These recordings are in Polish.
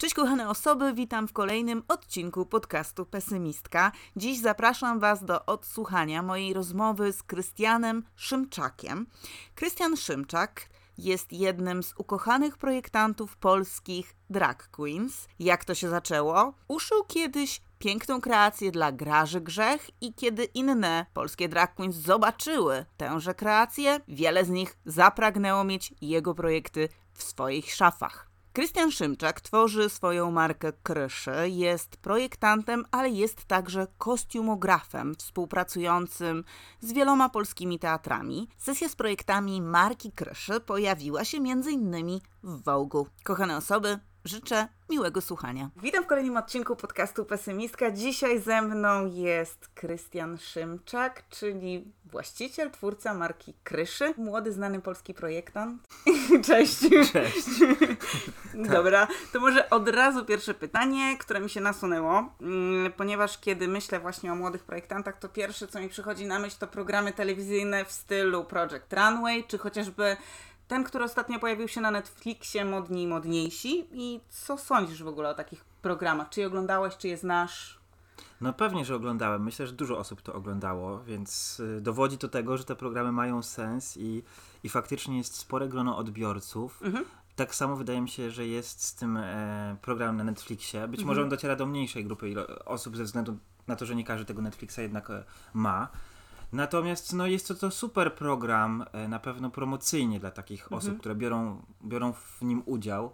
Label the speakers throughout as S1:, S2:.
S1: Cześć kochane osoby, witam w kolejnym odcinku podcastu Pesymistka. Dziś zapraszam Was do odsłuchania mojej rozmowy z Krystianem Szymczakiem. Krystian Szymczak jest jednym z ukochanych projektantów polskich drag queens. Jak to się zaczęło? Uszył kiedyś piękną kreację dla Graży Grzech i kiedy inne polskie drag queens zobaczyły tęże kreację, wiele z nich zapragnęło mieć jego projekty w swoich szafach. Krystian Szymczak tworzy swoją markę Kryszy, jest projektantem, ale jest także kostiumografem współpracującym z wieloma polskimi teatrami. Sesja z projektami marki Kryszy pojawiła się m.in. w Wołgu. Kochane osoby, Życzę miłego słuchania. Witam w kolejnym odcinku podcastu Pesymistka. Dzisiaj ze mną jest Krystian Szymczak, czyli właściciel, twórca marki Kryszy, młody, znany polski projektant. Cześć.
S2: Cześć.
S1: Dobra, to może od razu pierwsze pytanie, które mi się nasunęło, mm, ponieważ kiedy myślę właśnie o młodych projektantach, to pierwsze, co mi przychodzi na myśl, to programy telewizyjne w stylu Project Runway, czy chociażby ten, który ostatnio pojawił się na Netflixie, Modni i Modniejsi. I co sądzisz w ogóle o takich programach? Czy je oglądałeś, czy je znasz?
S2: No pewnie, że oglądałem. Myślę, że dużo osób to oglądało, więc y, dowodzi to tego, że te programy mają sens i, i faktycznie jest spore grono odbiorców. Mhm. Tak samo wydaje mi się, że jest z tym e, programem na Netflixie. Być mhm. może on dociera do mniejszej grupy osób ze względu na to, że nie każdy tego Netflixa jednak e, ma. Natomiast no, jest to, to super program, e, na pewno promocyjnie dla takich mhm. osób, które biorą, biorą w nim udział,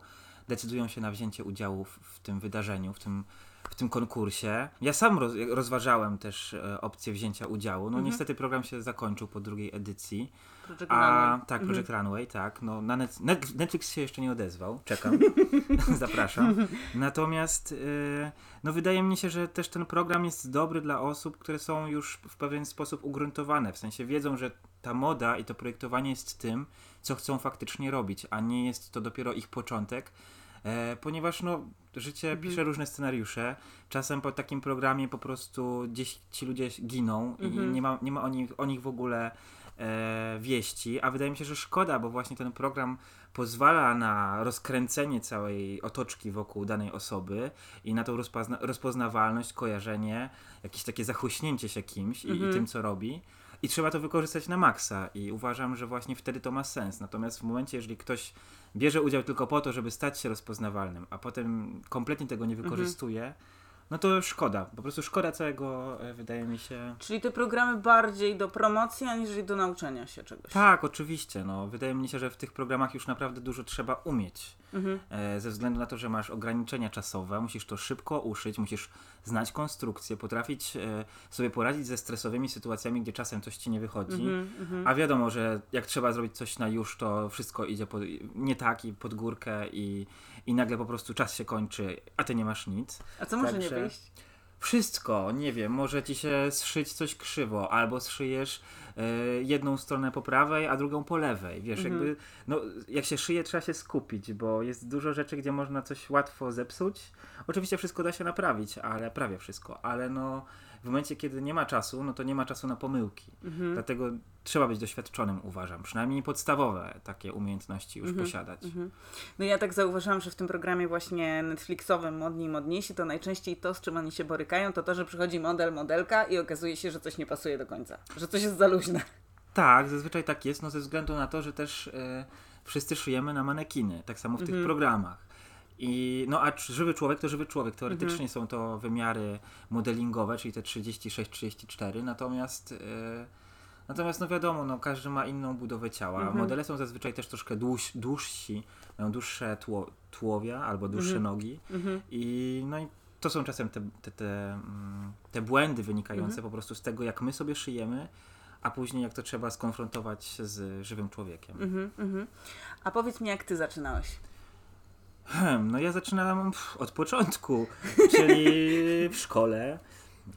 S2: decydują się na wzięcie udziału w, w tym wydarzeniu, w tym, w tym konkursie. Ja sam roz, rozważałem też e, opcję wzięcia udziału. No mhm. niestety program się zakończył po drugiej edycji.
S1: Project A, Runway.
S2: Tak, Project mhm. Runway, tak. No, na net, Netflix się jeszcze nie odezwał, czekam, zapraszam. Natomiast yy, no, wydaje mi się, że też ten program jest dobry dla osób, które są już w pewien sposób ugruntowane, w sensie wiedzą, że ta moda i to projektowanie jest tym, co chcą faktycznie robić, a nie jest to dopiero ich początek, e, ponieważ no, życie mhm. pisze różne scenariusze. Czasem po takim programie po prostu gdzieś ci ludzie giną mhm. i nie ma, nie ma o, nich, o nich w ogóle e, wieści, a wydaje mi się, że szkoda, bo właśnie ten program pozwala na rozkręcenie całej otoczki wokół danej osoby i na tą rozpozna rozpoznawalność, kojarzenie, jakieś takie zachuśnięcie się kimś i, mhm. i tym, co robi. I trzeba to wykorzystać na maksa i uważam, że właśnie wtedy to ma sens. Natomiast w momencie, jeżeli ktoś bierze udział tylko po to, żeby stać się rozpoznawalnym, a potem kompletnie tego nie mhm. wykorzystuje, mhm no to szkoda. Po prostu szkoda całego, e, wydaje mi się.
S1: Czyli te programy bardziej do promocji, aniżeli do nauczenia się czegoś.
S2: Tak, oczywiście. No, wydaje mi się, że w tych programach już naprawdę dużo trzeba umieć. Mhm. E, ze względu na to, że masz ograniczenia czasowe, musisz to szybko uszyć, musisz znać konstrukcję, potrafić e, sobie poradzić ze stresowymi sytuacjami, gdzie czasem coś ci nie wychodzi. Mhm, mhm. A wiadomo, że jak trzeba zrobić coś na już, to wszystko idzie pod, nie tak i pod górkę i i nagle po prostu czas się kończy, a ty nie masz nic.
S1: A co może Także nie wyjść?
S2: Wszystko, nie wiem, może ci się zszyć coś krzywo, albo zszyjesz y, jedną stronę po prawej, a drugą po lewej. Wiesz, mhm. jakby, no, jak się szyje, trzeba się skupić, bo jest dużo rzeczy, gdzie można coś łatwo zepsuć. Oczywiście wszystko da się naprawić, ale prawie wszystko, ale no w momencie, kiedy nie ma czasu, no to nie ma czasu na pomyłki. Mhm. Dlatego trzeba być doświadczonym, uważam. Przynajmniej podstawowe takie umiejętności już mhm. posiadać. Mhm.
S1: No ja tak zauważyłam, że w tym programie właśnie Netflixowym Modni i Modniejsi to najczęściej to, z czym oni się borykają, to to, że przychodzi model, modelka i okazuje się, że coś nie pasuje do końca. Że coś jest za luźne.
S2: Tak, zazwyczaj tak jest, no ze względu na to, że też e, wszyscy szyjemy na manekiny, tak samo w tych mhm. programach. I, no a żywy człowiek to żywy człowiek. Teoretycznie mhm. są to wymiary modelingowe, czyli te 36-34, natomiast yy, natomiast no wiadomo, no każdy ma inną budowę ciała. Mhm. Modele są zazwyczaj też troszkę dłuż, dłużsi, mają dłuższe tło, tłowia albo dłuższe mhm. nogi mhm. i no i to są czasem te, te, te, mm, te błędy wynikające mhm. po prostu z tego, jak my sobie szyjemy, a później jak to trzeba skonfrontować z żywym człowiekiem. Mhm.
S1: A powiedz mi, jak ty zaczynałeś?
S2: Hmm, no ja zaczynałem od początku, czyli w szkole.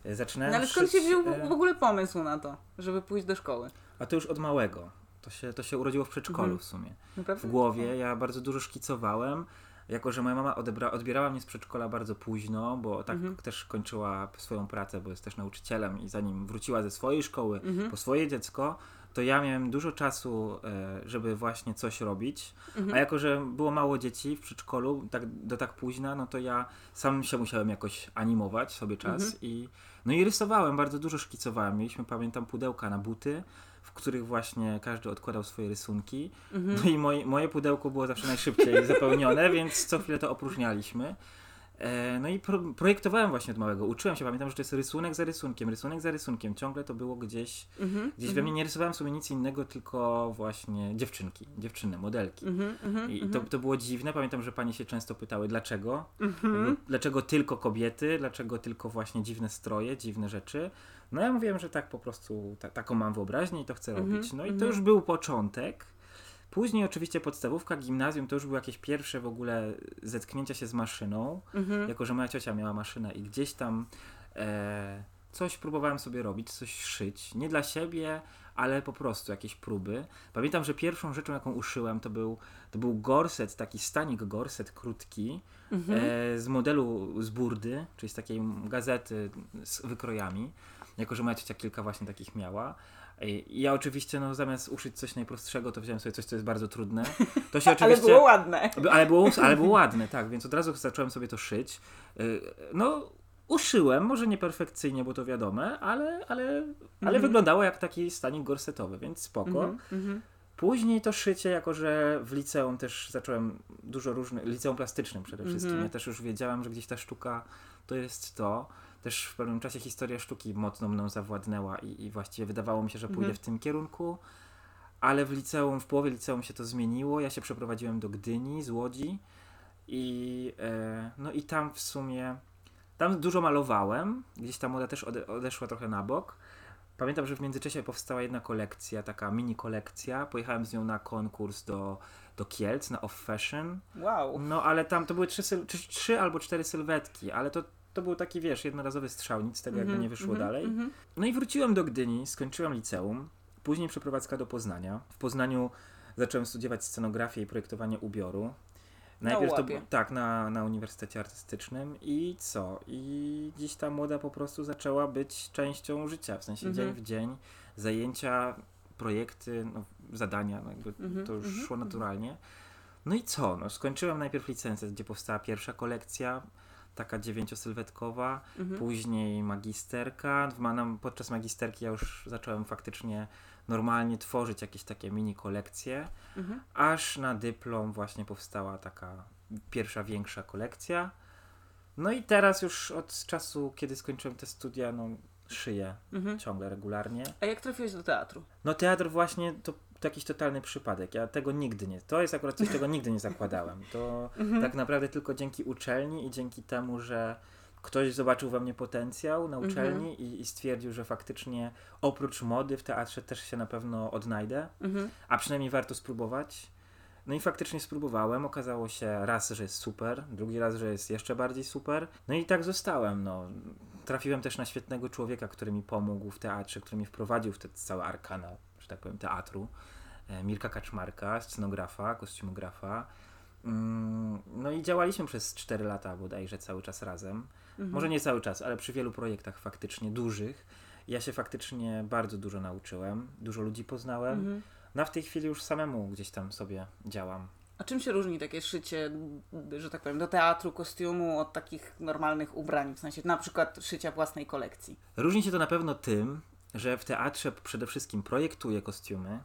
S2: Zaczynałem
S1: no ale skąd się wziął w ogóle pomysł na to, żeby pójść do szkoły?
S2: A to już od małego. To się, to się urodziło w przedszkolu mhm. w sumie. Naprawdę? W głowie ja bardzo dużo szkicowałem. Jako, że moja mama odebra, odbierała mnie z przedszkola bardzo późno, bo tak mhm. też kończyła swoją pracę, bo jest też nauczycielem i zanim wróciła ze swojej szkoły mhm. po swoje dziecko, to ja miałem dużo czasu, e, żeby właśnie coś robić,
S1: Mhm.
S2: a jako, że było mało dzieci w przedszkolu tak, do tak późna, no to ja sam się musiałem jakoś animować sobie czas
S1: Mhm.
S2: i no i rysowałem, bardzo dużo szkicowałem. Mieliśmy, pamiętam, pudełka na buty, w których właśnie każdy odkładał swoje rysunki.
S1: Mhm.
S2: No i moje, moje pudełko było zawsze najszybciej zapełnione, więc co chwilę to opróżnialiśmy. E, No i pro, projektowałem właśnie od małego. Uczyłem się, pamiętam, że to jest rysunek za rysunkiem, rysunek za rysunkiem. Ciągle to było gdzieś,
S1: Mhm.
S2: gdzieś we mnie. Nie rysowałem sobie nic innego, tylko właśnie dziewczynki, dziewczyny, modelki.
S1: Mhm. Mhm.
S2: I to, to było dziwne. Pamiętam, że panie się często pytały, dlaczego?
S1: Mhm.
S2: Dlaczego tylko kobiety? Dlaczego tylko właśnie dziwne stroje, dziwne rzeczy? No ja mówiłem, że tak po prostu, ta, taką mam wyobraźnię i to chcę
S1: Mhm,
S2: robić. No i to
S1: mhm.
S2: już był początek. Później oczywiście podstawówka, gimnazjum to już były jakieś pierwsze w ogóle zetknięcia się z maszyną.
S1: Mhm.
S2: Jako, że moja ciocia miała maszynę i gdzieś tam e, coś próbowałem sobie robić, coś szyć. Nie dla siebie, ale po prostu jakieś próby. Pamiętam, że pierwszą rzeczą, jaką uszyłem, to był, to był gorset, taki stanik gorset krótki
S1: Mhm.
S2: e, z modelu z burdy, czyli z takiej gazety z wykrojami. Jako, że moja ciocia kilka właśnie takich miała. I ja oczywiście, no zamiast uszyć coś najprostszego, to wziąłem sobie coś, co jest bardzo trudne. To się
S1: Ale
S2: oczywiście...
S1: było ładne.
S2: Ale było, ale było ładne, tak, więc od razu zacząłem sobie to szyć. Y, No, uszyłem, może nie perfekcyjnie, bo to wiadome, ale, ale, ale
S1: Mhm.
S2: wyglądało jak taki stanik gorsetowy, więc spoko.
S1: Mhm. Mhm.
S2: Później to szycie, jako że w liceum też zacząłem dużo różnych, liceum plastycznym przede wszystkim,
S1: Mhm.
S2: ja też już wiedziałem, że gdzieś ta sztuka to jest to. Też w pewnym czasie historia sztuki mocno mną zawładnęła i, i właściwie wydawało mi się, że pójdę
S1: Mhm.
S2: w tym kierunku. Ale w liceum, w połowie liceum się to zmieniło. Ja się przeprowadziłem do Gdyni z Łodzi i e, no i tam w sumie tam dużo malowałem. Gdzieś ta moda też ode, odeszła trochę na bok. Pamiętam, że w międzyczasie powstała jedna kolekcja, taka mini kolekcja. Pojechałem z nią na konkurs do, do Kielc, na Off Fashion.
S1: Wow.
S2: No ale tam to były trzy, trzy, trzy albo cztery sylwetki, ale to, to był taki, wiesz, jednorazowy strzał, nic z tego jakby
S1: Mhm.
S2: nie wyszło
S1: Mhm.
S2: dalej.
S1: Mhm.
S2: No i wróciłem do Gdyni, skończyłem liceum, później przeprowadzka do Poznania. W Poznaniu zacząłem studiować scenografię i projektowanie ubioru. Najpierw to
S1: łapie.
S2: tak, na, na Uniwersytecie Artystycznym i co? I dziś ta moda po prostu zaczęła być częścią życia, w sensie
S1: Mhm.
S2: dzień w dzień, zajęcia, projekty, no, zadania, no jakby
S1: Mhm,
S2: to już
S1: mhm,
S2: szło naturalnie. No i co? No, skończyłem najpierw licencję, gdzie powstała pierwsza kolekcja, taka dziewięciosylwetkowa,
S1: Mhm.
S2: później magisterka. Podczas magisterki ja już zacząłem faktycznie normalnie tworzyć jakieś takie mini kolekcje,
S1: Mhm.
S2: aż na dyplom właśnie powstała taka pierwsza większa kolekcja. No i teraz już od czasu, kiedy skończyłem te studia, no szyję
S1: Mhm.
S2: ciągle regularnie.
S1: A jak trafiłeś do teatru?
S2: No teatr właśnie to, to jakiś totalny przypadek. Ja tego nigdy nie. To jest akurat coś, czego nigdy nie zakładałem. To
S1: Mhm.
S2: tak naprawdę tylko dzięki uczelni i dzięki temu, że ktoś zobaczył we mnie potencjał na
S1: Mhm.
S2: uczelni i, i stwierdził, że faktycznie oprócz mody w teatrze też się na pewno odnajdę,
S1: Mhm.
S2: a przynajmniej warto spróbować. No i faktycznie spróbowałem. Okazało się raz, że jest super, drugi raz, że jest jeszcze bardziej super. No i tak zostałem. No. Trafiłem też na świetnego człowieka, który mi pomógł w teatrze, który mnie wprowadził w te całe arkana, że tak powiem, teatru. E, Mirka Kaczmarka, scenografa, kostiumografa. Mm, No i działaliśmy przez 4 lata bodajże cały czas razem.
S1: Mhm.
S2: Może nie cały czas, ale przy wielu projektach faktycznie dużych. Ja się faktycznie bardzo dużo nauczyłem, dużo ludzi poznałem.
S1: Mhm.
S2: No a w tej chwili już samemu gdzieś tam sobie działam.
S1: A czym się różni takie szycie, że tak powiem, do teatru, kostiumu od takich normalnych ubrań, w sensie na przykład szycia własnej kolekcji?
S2: Różni się to na pewno tym, że w teatrze przede wszystkim projektuję kostiumy,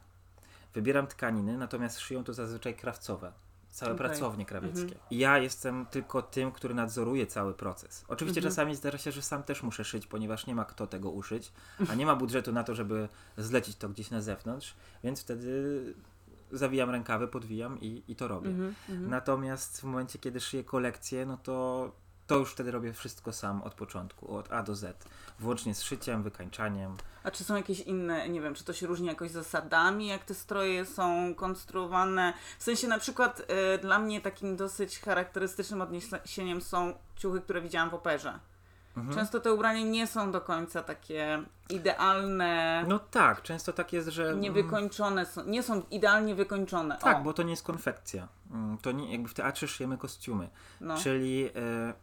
S2: wybieram tkaniny, natomiast szyją to zazwyczaj krawcowe. Całe
S1: Okej.
S2: pracownie krawieckie.
S1: Mhm.
S2: I ja jestem tylko tym, który nadzoruje cały proces. Oczywiście
S1: Mhm.
S2: czasami zdarza się, że sam też muszę szyć, ponieważ nie ma kto tego uszyć, a nie ma budżetu na to, żeby zlecić to gdzieś na zewnątrz, więc wtedy zawijam rękawy, podwijam i, i to robię.
S1: Mhm. Mhm.
S2: Natomiast w momencie, kiedy szyję kolekcję, no to, to już wtedy robię wszystko sam od początku, od A do Z. Włącznie z szyciem, wykańczaniem.
S1: A czy są jakieś inne, nie wiem, czy to się różni jakoś zasadami, jak te stroje są konstruowane? W sensie na przykład y, dla mnie takim dosyć charakterystycznym odniesieniem są ciuchy, które widziałam w operze.
S2: Mhm.
S1: Często te ubrania nie są do końca takie idealne,
S2: No tak, często tak jest, że...
S1: niewykończone są, nie są idealnie wykończone.
S2: Tak,
S1: o,
S2: bo to nie jest konfekcja. Mm, To nie, jakby w teatrze szyjemy kostiumy.
S1: no.
S2: Czyli e,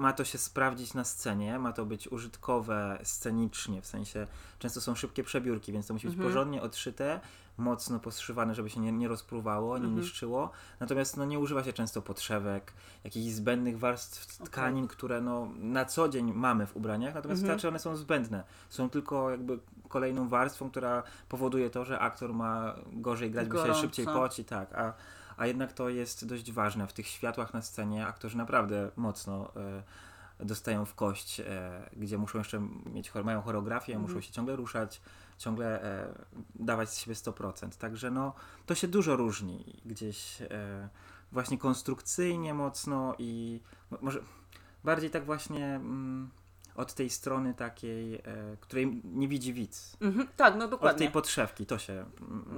S2: ma to się sprawdzić na scenie, ma to być użytkowe scenicznie, w sensie często są szybkie przebiórki, więc to musi być
S1: Mhm.
S2: porządnie odszyte, mocno poszywane, żeby się nie, nie rozpruwało, nie
S1: Mhm.
S2: niszczyło. Natomiast no, nie używa się często podszewek, jakichś zbędnych warstw tkanin, które no, na co dzień mamy w ubraniach, natomiast
S1: Mhm.
S2: one są zbędne. Są tylko jakby kolejną warstwą, która powoduje to, że aktor ma gorzej grać, bo się
S1: Gorąco.
S2: szybciej poci, tak, a, a jednak to jest dość ważne. W tych światłach na scenie aktorzy naprawdę mocno e, dostają w kość, e, gdzie muszą jeszcze mieć, mają choreografię,
S1: Mhm.
S2: muszą się ciągle ruszać, ciągle e, dawać z siebie 100%. Także no, to się dużo różni gdzieś e, właśnie konstrukcyjnie mocno i mo- może bardziej tak właśnie mm, od tej strony takiej, e, której nie widzi widz.
S1: Mhm. Tak, no
S2: Od
S1: dokładnie.
S2: tej podszewki, to się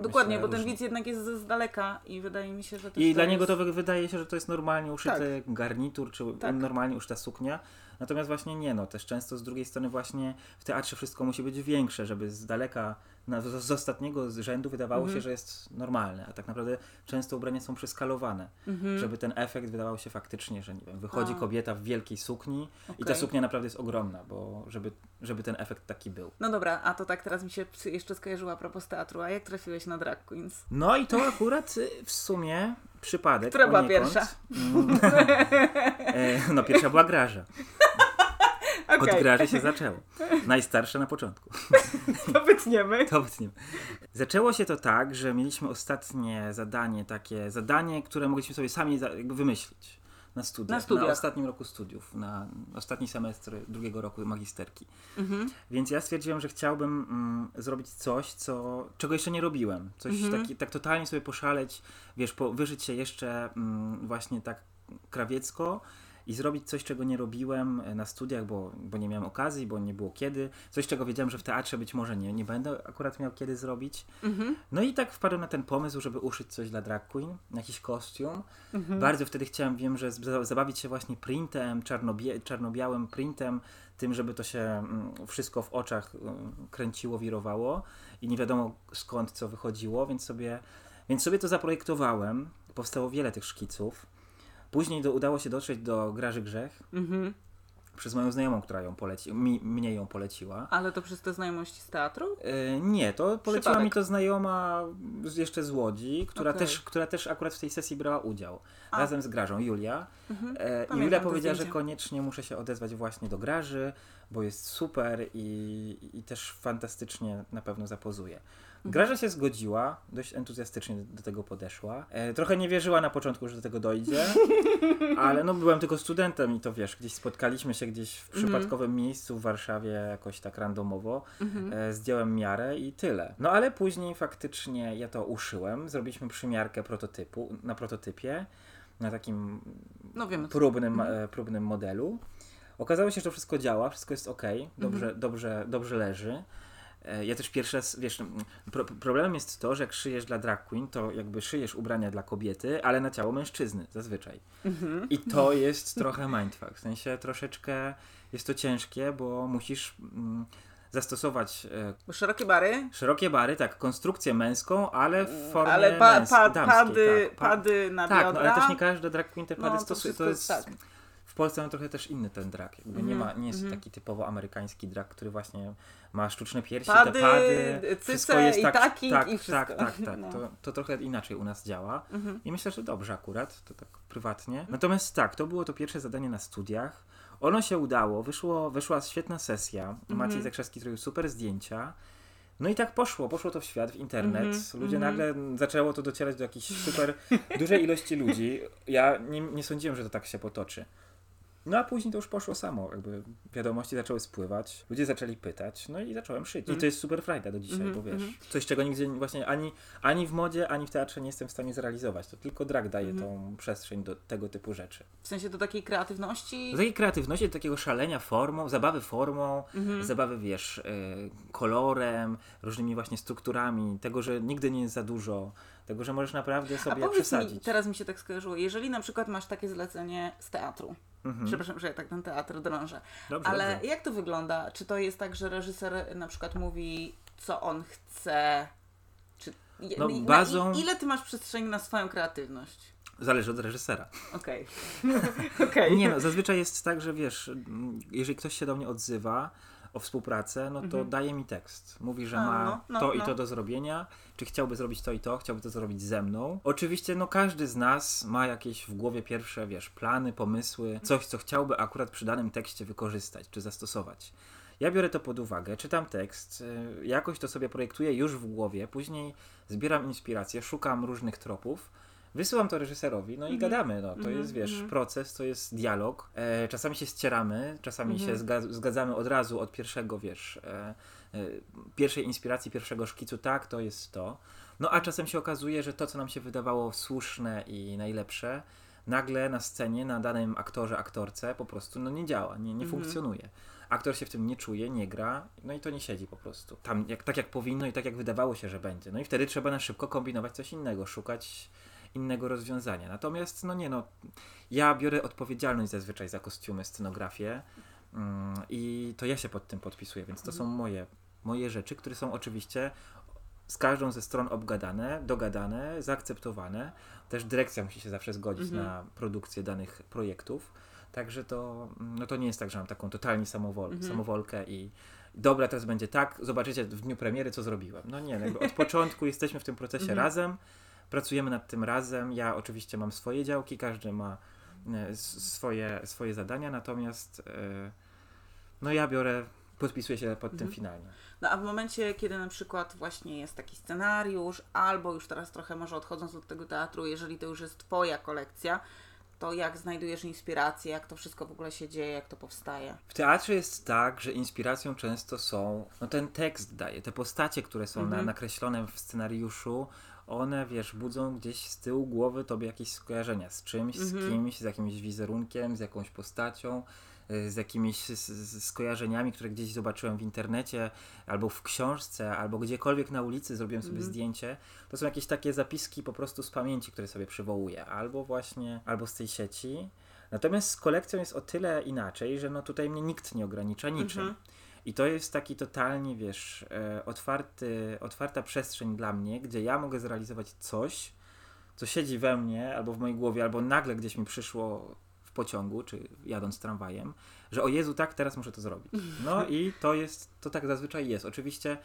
S1: Dokładnie,
S2: myślę,
S1: bo ten
S2: różni.
S1: widz jednak jest z daleka i wydaje mi się, że też
S2: I
S1: to
S2: dla
S1: jest...
S2: niego to wy- wydaje się, że to jest normalnie uszyty garnitur, czy
S1: Tak.
S2: normalnie uszyta suknia. Natomiast właśnie nie, no też często z drugiej strony właśnie w teatrze wszystko musi być większe, żeby z daleka, na, z, ostatniego z rzędu wydawało
S1: Mhm.
S2: się, że jest normalne, a tak naprawdę często ubrania są przeskalowane,
S1: Mhm.
S2: żeby ten efekt wydawał się faktycznie, że nie wiem, wychodzi
S1: A.
S2: kobieta w wielkiej sukni i ta suknia naprawdę jest ogromna, bo żeby, żeby ten efekt taki był.
S1: No dobra, a to tak teraz mi się jeszcze skojarzyło a propos teatru. A jak trafiłeś na Drag Queens?
S2: No i to akurat y, w sumie przypadek.
S1: Która była pierwsza?
S2: Mm. E, no pierwsza była Graża. Od
S1: Okej,
S2: Graży się zaczęło. Najstarsza na początku.
S1: to wytniemy.
S2: To wytnie. Zaczęło się to tak, że mieliśmy ostatnie zadanie, takie zadanie, które mogliśmy sobie sami wymyślić na studiach.
S1: Na studiach.
S2: ostatnim roku studiów, na ostatni semestr drugiego roku magisterki.
S1: Mhm.
S2: Więc ja stwierdziłem, że chciałbym mm, zrobić coś, co, czego jeszcze nie robiłem. Coś
S1: Mhm.
S2: taki, tak totalnie sobie poszaleć, wiesz, po, wyżyć się jeszcze mm, właśnie tak krawiecko i zrobić coś, czego nie robiłem e, na studiach, bo, bo nie miałem okazji, bo nie było kiedy. Coś, czego wiedziałem, że w teatrze być może nie, nie będę akurat miał kiedy zrobić.
S1: Mhm.
S2: No i tak wpadłem na ten pomysł, żeby uszyć coś dla drag queen, jakiś kostium.
S1: Mhm.
S2: Bardzo wtedy chciałem, wiem, że zabawić się właśnie printem, czarnobie- czarno-białym printem, tym, żeby to się mm, wszystko w oczach mm, kręciło, wirowało i nie wiadomo skąd co wychodziło, więc sobie, więc sobie to zaprojektowałem. Powstało wiele tych szkiców. Później do, udało się dotrzeć do Graży Grzech
S1: Mhm.
S2: przez moją znajomą, która ją poleci, mi, mnie ją poleciła.
S1: Ale to przez te znajomości z teatru?
S2: E, nie, to poleciła
S1: Przypadek.
S2: mi to znajoma z, jeszcze z Łodzi, która,
S1: Okej.
S2: też, która też akurat w tej sesji brała udział.
S1: A.
S2: Razem z Grażą, Julia.
S1: Mhm.
S2: E, I
S1: Pamiętam
S2: Julia powiedziała, że koniecznie muszę się odezwać właśnie do Graży, bo jest super i, i też fantastycznie na pewno zapozuje.
S1: Mhm.
S2: Graża się zgodziła, dość entuzjastycznie do, tego podeszła. E, trochę nie wierzyła na początku, że do tego dojdzie, ale no byłem tylko studentem i to wiesz, gdzieś spotkaliśmy się gdzieś w
S1: Mhm.
S2: przypadkowym miejscu w Warszawie jakoś tak randomowo.
S1: Mhm.
S2: E, zdjąłem miarę i tyle. No ale później faktycznie ja to uszyłem, zrobiliśmy przymiarkę prototypu, na prototypie, na takim
S1: No wiemy.
S2: próbnym,
S1: Mhm.
S2: e, próbnym modelu. Okazało się, że to wszystko działa, wszystko jest ok, dobrze,
S1: Mhm.
S2: dobrze, dobrze leży. E, Ja też pierwszy raz, wiesz, mm, pro, problemem jest to, że jak szyjesz dla drag queen, to jakby szyjesz ubrania dla kobiety, ale na ciało mężczyzny zazwyczaj.
S1: Mhm.
S2: I to jest trochę mindfuck. W sensie troszeczkę jest to ciężkie, bo musisz mm, zastosować e,
S1: szerokie bary,
S2: szerokie bary, tak, konstrukcję męską, ale w formie
S1: ale pa,
S2: męs-
S1: pa,
S2: damskiej,
S1: pady,
S2: tak, pa-
S1: pady na
S2: tak, no,
S1: biodra.
S2: ale też nie każde drag queen te
S1: No,
S2: pady
S1: to
S2: stosuje.
S1: wszystko
S2: To jest,
S1: tak.
S2: W Polsce mamy trochę też inny ten drag. Jakby nie,
S1: Mhm,
S2: ma, nie jest
S1: mhm.
S2: taki typowo amerykański drag, który właśnie ma sztuczne piersi,
S1: Pady,
S2: te pady. Wszystko jest
S1: i
S2: tak,
S1: taki
S2: tak,
S1: i wszystko.
S2: tak, tak, tak.
S1: No.
S2: To, to trochę inaczej u nas działa.
S1: Mhm.
S2: I myślę, że dobrze akurat, to tak prywatnie. Natomiast tak, to było to pierwsze zadanie na studiach. Ono się udało, wyszło, wyszła świetna sesja.
S1: Mhm.
S2: Maciej Zakrzewski zrobił super zdjęcia. No i tak poszło, poszło to w świat, w internet.
S1: Mhm,
S2: Ludzie
S1: mhm.
S2: nagle zaczęło to docierać do jakiejś super dużej ilości ludzi. Ja nie, nie sądziłem, że to tak się potoczy. No a później to już poszło samo, jakby wiadomości zaczęły spływać, ludzie zaczęli pytać, no i zacząłem szyć. I
S1: Mhm.
S2: to jest super frajda do dzisiaj,
S1: Mhm,
S2: bo wiesz,
S1: mhm.
S2: coś czego nigdzie właśnie ani, ani w modzie, ani w teatrze nie jestem w stanie zrealizować. To tylko drag daje
S1: Mhm.
S2: tą przestrzeń do tego typu rzeczy.
S1: W sensie do takiej kreatywności.
S2: Do takiej kreatywności, do takiego szalenia formą, zabawy formą,
S1: Mhm.
S2: zabawy, wiesz, y, kolorem, różnymi właśnie strukturami, tego, że nigdy nie jest za dużo, tego, że możesz naprawdę
S1: A
S2: sobie
S1: mi,
S2: przesadzić.
S1: teraz mi się tak skojarzyło, jeżeli na przykład masz takie zlecenie z teatru,
S2: Mhm.
S1: przepraszam, że ja tak ten teatr drążę,
S2: Dobrze,
S1: ale
S2: dobrze.
S1: jak to wygląda? Czy to jest tak, że reżyser na przykład mówi, co on chce? Czy,
S2: No, bazą-
S1: ile ty masz przestrzeni na swoją kreatywność?
S2: Zależy od reżysera.
S1: Okej. Okay.
S2: Nie no, zazwyczaj jest tak, że wiesz, jeżeli ktoś się do mnie odzywa o współpracę, no to
S1: Mhm.
S2: daje mi tekst. Mówi, że
S1: A,
S2: ma
S1: no, no,
S2: to i
S1: no.
S2: to do zrobienia, czy chciałby zrobić to i to, chciałby to zrobić ze mną. Oczywiście, no każdy z nas ma jakieś w głowie pierwsze, wiesz, plany, pomysły, coś, co chciałby akurat przy danym tekście wykorzystać, czy zastosować. Ja biorę to pod uwagę, czytam tekst, y, jakoś to sobie projektuję już w głowie, później zbieram inspirację, szukam różnych tropów, wysyłam to reżyserowi, no i
S1: Mhm.
S2: gadamy. No. To
S1: Mhm,
S2: jest, wiesz,
S1: mhm.
S2: proces, to jest dialog. E, czasami się ścieramy, czasami się zga- zgadzamy od razu od pierwszego, wiesz, e, e, pierwszej inspiracji, pierwszego szkicu, tak, to jest to. No a czasem się okazuje, że to, co nam się wydawało słuszne i najlepsze, nagle na scenie, na danym aktorze, aktorce po prostu no, nie działa, nie, nie funkcjonuje. Aktor się w tym nie czuje, nie gra, no i to nie siedzi po prostu. Tam jak, tak jak powinno i tak jak wydawało się, że będzie. No i wtedy trzeba na szybko kombinować coś innego, szukać innego rozwiązania. Natomiast, no nie no, ja biorę odpowiedzialność zazwyczaj za kostiumy, scenografię mm, i to ja się pod tym podpisuję, więc to są moje, moje rzeczy, które są oczywiście z każdą ze stron obgadane, dogadane, zaakceptowane. Też dyrekcja musi się zawsze zgodzić
S1: Mhm.
S2: na produkcję danych projektów. Także to, no to nie jest tak, że mam taką totalnie samowol,
S1: Mhm.
S2: samowolkę i dobra, teraz będzie tak, zobaczycie w dniu premiery, co zrobiłem. No nie, no jakby od początku jesteśmy w tym procesie
S1: Mhm.
S2: razem, pracujemy nad tym razem. Ja oczywiście mam swoje działki, każdy ma e, swoje, swoje zadania, natomiast e, no ja biorę, podpisuję się pod tym
S1: Mhm.
S2: finalnie.
S1: No a w momencie, kiedy na przykład właśnie jest taki scenariusz, albo już teraz trochę może odchodząc od tego teatru, jeżeli to już jest Twoja kolekcja, to jak znajdujesz inspirację, jak to wszystko w ogóle się dzieje, jak to powstaje?
S2: W teatrze jest tak, że inspiracją często są, no ten tekst daje, te postacie, które są na,
S1: Mhm.
S2: nakreślone w scenariuszu, one, wiesz, budzą gdzieś z tyłu głowy tobie jakieś skojarzenia z czymś, z
S1: Mhm.
S2: kimś, z jakimś wizerunkiem, z jakąś postacią, y, z jakimiś skojarzeniami, które gdzieś zobaczyłem w internecie, albo w książce, albo gdziekolwiek na ulicy zrobiłem sobie
S1: Mhm.
S2: zdjęcie. To są jakieś takie zapiski po prostu z pamięci, które sobie przywołuję, albo właśnie, albo z tej sieci. Natomiast z kolekcją jest o tyle inaczej, że no tutaj mnie nikt nie ogranicza niczym.
S1: Mhm.
S2: I to jest taki totalnie, wiesz, e, otwarty, otwarta przestrzeń dla mnie, gdzie ja mogę zrealizować coś, co siedzi we mnie, albo w mojej głowie, albo nagle gdzieś mi przyszło w pociągu, czy jadąc tramwajem, że o Jezu, tak, teraz muszę to zrobić. No i to jest, to tak zazwyczaj jest. Oczywiście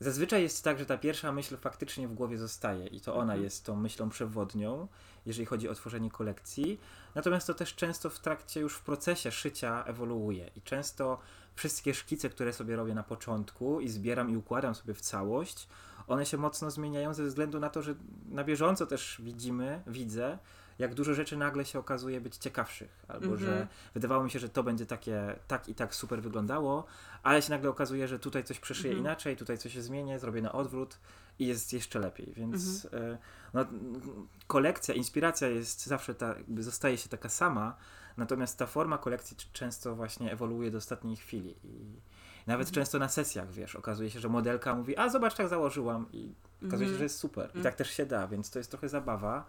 S2: zazwyczaj jest tak, że ta pierwsza myśl faktycznie w głowie zostaje i to ona
S1: Mhm.
S2: jest tą myślą przewodnią, jeżeli chodzi o tworzenie kolekcji. Natomiast to też często w trakcie, już w procesie szycia ewoluuje i często wszystkie szkice, które sobie robię na początku i zbieram i układam sobie w całość, one się mocno zmieniają ze względu na to, że na bieżąco też widzimy, widzę, jak dużo rzeczy nagle się okazuje być ciekawszych, albo
S1: Mhm.
S2: że wydawało mi się, że to będzie takie, tak i tak super wyglądało, ale się nagle okazuje, że tutaj coś przeszyję
S1: Mhm.
S2: inaczej, tutaj coś się zmienię, zrobię na odwrót i jest jeszcze lepiej, więc
S1: Mhm.
S2: e, no, m, kolekcja, inspiracja jest zawsze ta, zostaje się taka sama, natomiast ta forma kolekcji często właśnie ewoluuje do ostatniej chwili i nawet
S1: Mhm.
S2: często na sesjach, wiesz, okazuje się, że modelka mówi, a zobacz, tak założyłam i okazuje się,
S1: Mhm.
S2: że jest super i
S1: Mhm.
S2: tak też się da, więc to jest trochę zabawa.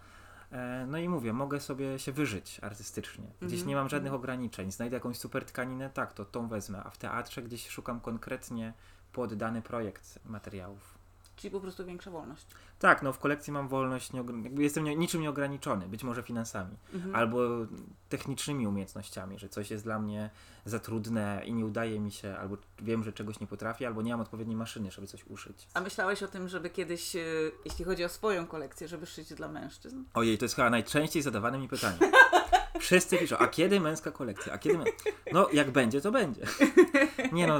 S2: E, No i mówię, mogę sobie się wyżyć artystycznie. Gdzieś
S1: Mhm,
S2: nie mam żadnych ograniczeń. Znajdę jakąś super tkaninę, tak, to tą wezmę. A w teatrze gdzieś szukam konkretnie pod dany projekt materiałów.
S1: Czyli po prostu większa wolność.
S2: Tak, no w kolekcji mam wolność, nie, jestem nie, niczym nieograniczony, być może finansami,
S1: Mhm.
S2: albo technicznymi umiejętnościami, że coś jest dla mnie za trudne i nie udaje mi się, albo wiem, że czegoś nie potrafię, albo nie mam odpowiedniej maszyny, żeby coś uszyć.
S1: A myślałeś o tym, żeby kiedyś, e, jeśli chodzi o swoją kolekcję, żeby szyć dla mężczyzn?
S2: Ojej, to jest chyba najczęściej zadawane mi pytanie. Wszyscy piszą, a kiedy męska kolekcja? A kiedy. No, jak będzie, to będzie. Nie no,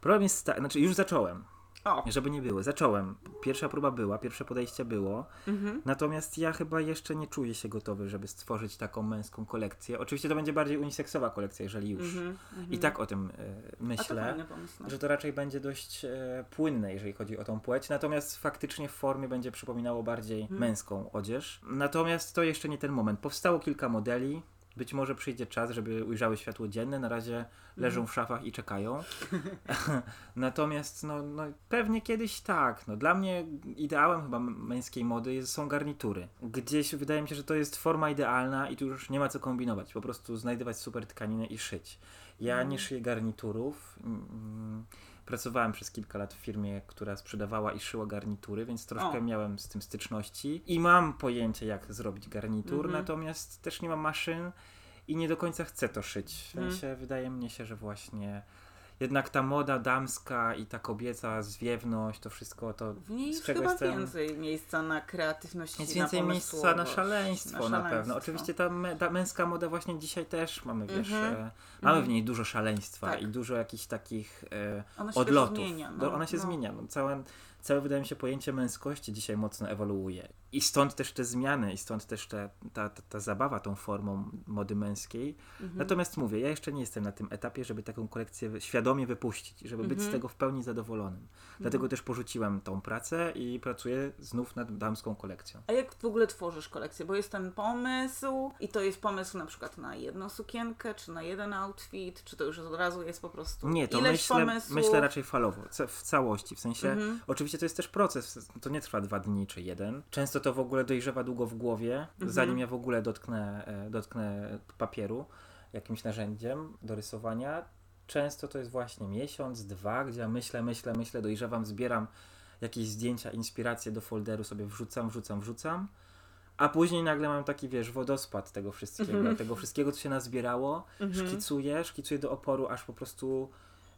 S2: problem jest znaczy już zacząłem,
S1: O!
S2: żeby nie było. Zacząłem. Pierwsza próba była, pierwsze podejście było.
S1: Mhm.
S2: Natomiast ja chyba jeszcze nie czuję się gotowy, żeby stworzyć taką męską kolekcję. Oczywiście to będzie bardziej uniseksowa kolekcja, jeżeli już.
S1: Mhm. Mhm.
S2: I tak o tym
S1: to
S2: myślę.
S1: fajny pomysł. No.
S2: Że to raczej będzie dość e, płynne, jeżeli chodzi o tą płeć, natomiast faktycznie w formie będzie przypominało bardziej
S1: Mhm.
S2: męską odzież. Natomiast to jeszcze nie ten moment. Powstało kilka modeli. Być może przyjdzie czas, żeby ujrzały światło dzienne. Na razie leżą
S1: Mhm.
S2: w szafach i czekają. Natomiast no, no, pewnie kiedyś tak. No, dla mnie ideałem chyba męskiej mody jest, są garnitury. Gdzieś wydaje mi się, że to jest forma idealna i tu już nie ma co kombinować. Po prostu znajdywać super tkaninę i szyć. Ja
S1: Mhm.
S2: nie szyję garniturów. Mm, pracowałem przez kilka lat w firmie, która sprzedawała i szyła garnitury, więc troszkę
S1: O.
S2: miałem z tym styczności i mam pojęcie, jak zrobić garnitur,
S1: Mhm.
S2: natomiast też nie mam maszyn i nie do końca chcę to szyć. W
S1: Mhm.
S2: sensie wydaje mi się, że właśnie jednak ta moda damska i ta kobieca zwiewność, to wszystko to
S1: W niej
S2: z
S1: chyba więcej miejsca na kreatywność
S2: Jest
S1: i na
S2: więcej miejsca na
S1: pomysłowość,
S2: szaleństwo na, pewno.
S1: szaleństwo.
S2: Oczywiście ta, me, ta męska moda właśnie dzisiaj też mamy, wiesz,
S1: Mhm.
S2: e, mamy w
S1: Mhm.
S2: niej dużo szaleństwa
S1: Tak.
S2: i dużo jakichś takich e,
S1: Ona się
S2: odlotów.
S1: zmienia. No,
S2: Do, ona się
S1: no.
S2: zmienia. No, całe, całe, wydaje mi się, pojęcie męskości dzisiaj mocno ewoluuje. I stąd też te zmiany, i stąd też te, ta, ta, ta zabawa tą formą mody męskiej.
S1: Mhm.
S2: Natomiast mówię, ja jeszcze nie jestem na tym etapie, żeby taką kolekcję świadomie wypuścić, żeby być z
S1: Mhm.
S2: tego w pełni zadowolonym. Dlatego też porzuciłem tą pracę i pracuję znów nad damską kolekcją.
S1: A jak w ogóle tworzysz kolekcję? Bo jest ten pomysł i to jest pomysł na przykład na jedną sukienkę, czy na jeden outfit, czy to już od razu jest po prostu
S2: Nie, to myślę,
S1: pomysłów?
S2: myślę raczej falowo, w całości. W sensie,
S1: Mhm.
S2: oczywiście to jest też proces, to nie trwa dwa dni czy jeden. Często to w ogóle dojrzewa długo w głowie,
S1: Mhm.
S2: zanim ja w ogóle dotknę, e, dotknę papieru jakimś narzędziem do rysowania. Często to jest właśnie miesiąc, dwa, gdzie ja myślę, myślę, myślę, dojrzewam, zbieram jakieś zdjęcia, inspiracje do folderu, sobie wrzucam, wrzucam, wrzucam. A później nagle mam taki, wiesz, wodospad tego wszystkiego,
S1: Mhm.
S2: tego wszystkiego, co się nazbierało,
S1: Mhm.
S2: szkicuję, szkicuję do oporu, aż po prostu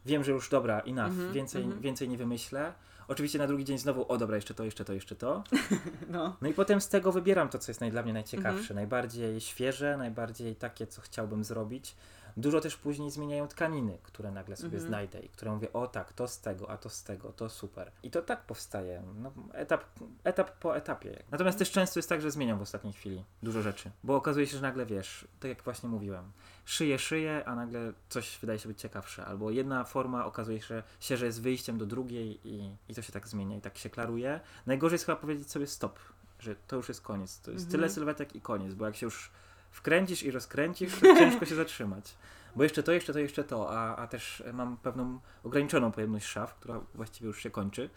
S2: wiem, że już dobra, enough,
S1: Mhm,
S2: więcej,
S1: mhm.
S2: więcej nie wymyślę. Oczywiście na drugi dzień znowu, o dobra, jeszcze to, jeszcze to, jeszcze to.
S1: No.
S2: No i potem z tego wybieram to, co jest naj, dla mnie najciekawsze,
S1: Mhm.
S2: najbardziej świeże, najbardziej takie, co chciałbym zrobić. Dużo też później zmieniają tkaniny, które nagle sobie
S1: Mhm.
S2: znajdę i które mówię, o tak, to z tego, a to z tego, to super. I to tak powstaje, no, etap, etap po etapie. Natomiast też często jest tak, że zmieniam w ostatniej chwili dużo rzeczy, bo okazuje się, że nagle wiesz, tak jak właśnie mówiłem, szyję, szyję, a nagle coś wydaje się być ciekawsze, albo jedna forma okazuje się, się że jest wyjściem do drugiej i, i to się tak zmienia i tak się klaruje. Najgorzej jest chyba powiedzieć sobie stop, że to już jest koniec, to jest
S1: Mhm.
S2: tyle sylwetek i koniec, bo jak się już wkręcisz i rozkręcisz, to ciężko się zatrzymać. Bo jeszcze to, jeszcze to, jeszcze to, a, a też mam pewną ograniczoną pojemność szaf, która właściwie już się kończy.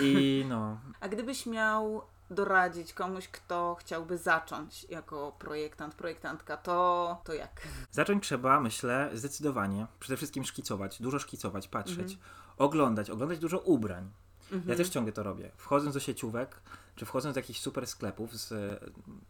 S2: I no,
S1: A gdybyś miał doradzić komuś, kto chciałby zacząć jako projektant, projektantka, to, to jak?
S2: zacząć trzeba, myślę, zdecydowanie, przede wszystkim szkicować, dużo szkicować, patrzeć,
S1: Mhm.
S2: oglądać, oglądać dużo ubrań.
S1: Mhm.
S2: Ja też ciągle to robię. Wchodząc do sieciówek, czy wchodząc do jakichś super sklepów z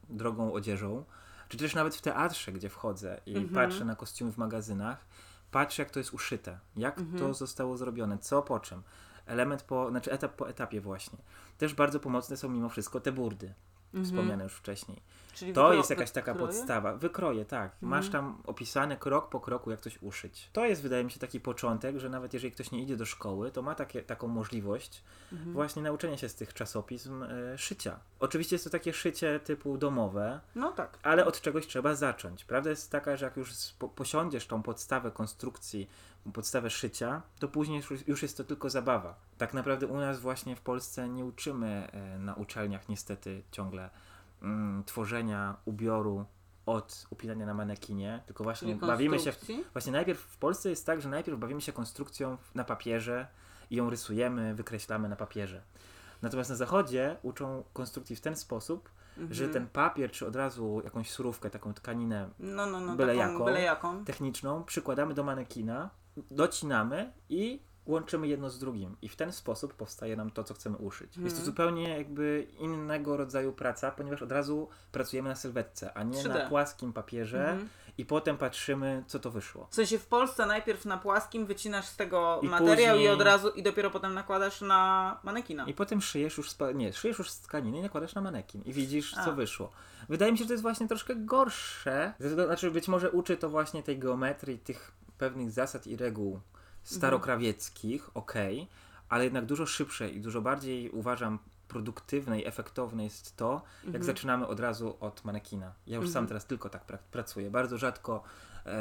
S2: drogą odzieżą, czy też nawet w teatrze, gdzie wchodzę i
S1: Mhm.
S2: patrzę na kostiumy w magazynach, patrzę jak to jest uszyte, jak
S1: Mhm.
S2: to zostało zrobione, co po czym. Element po, znaczy etap po etapie właśnie. Też bardzo pomocne są mimo wszystko te burdy,
S1: Mhm.
S2: wspomniane już wcześniej.
S1: Czyli
S2: To
S1: wykro-
S2: jest jakaś taka
S1: wykroje?
S2: podstawa. Wykroje, tak. Masz tam opisane krok po kroku, jak coś uszyć. To jest, wydaje mi się, taki początek, że nawet jeżeli ktoś nie idzie do szkoły, to ma takie, taką możliwość
S1: Mhm.
S2: właśnie nauczenia się z tych czasopism e, szycia. Oczywiście jest to takie szycie typu domowe,
S1: No tak.
S2: ale od czegoś trzeba zacząć. Prawda jest taka, że jak już posiądziesz tą podstawę konstrukcji, podstawę szycia, to później już, już jest to tylko zabawa. Tak naprawdę u nas właśnie w Polsce nie uczymy e, na uczelniach niestety ciągle mm, tworzenia ubioru od upinania na manekinie, tylko właśnie bawimy się w? Właśnie najpierw w Polsce jest tak, że najpierw bawimy się konstrukcją na papierze i ją rysujemy, wykreślamy na papierze. Natomiast na zachodzie uczą konstrukcji w ten sposób, że
S1: Mhm.
S2: ten papier, czy od razu jakąś surówkę, taką tkaninę
S1: No, no, no,
S2: byle
S1: taką,
S2: jaką.
S1: byle jaką.
S2: techniczną przykładamy do manekina, docinamy i łączymy jedno z drugim. I w ten sposób powstaje nam to, co chcemy uszyć. Jest to
S1: Mhm.
S2: zupełnie jakby innego rodzaju praca, ponieważ od razu pracujemy na sylwetce, a nie
S1: 3D.
S2: na płaskim papierze
S1: Mhm.
S2: i potem patrzymy, co to wyszło.
S1: W sensie w Polsce najpierw na płaskim wycinasz z tego
S2: I
S1: materiał i
S2: później-
S1: od razu i dopiero potem nakładasz na manekina.
S2: I potem szyjesz już, z pa- nie, szyjesz już z tkaniny i nakładasz na manekin i widzisz,
S1: A.
S2: co wyszło. Wydaje mi się, że to jest właśnie troszkę gorsze. Znaczy, być może uczy to właśnie tej geometrii, tych pewnych zasad i reguł starokrawieckich, okej, ale jednak dużo szybsze i dużo bardziej uważam produktywne i efektowne jest to, jak zaczynamy od razu od manekina. Ja już sam teraz tylko tak pra- pracuję. Bardzo rzadko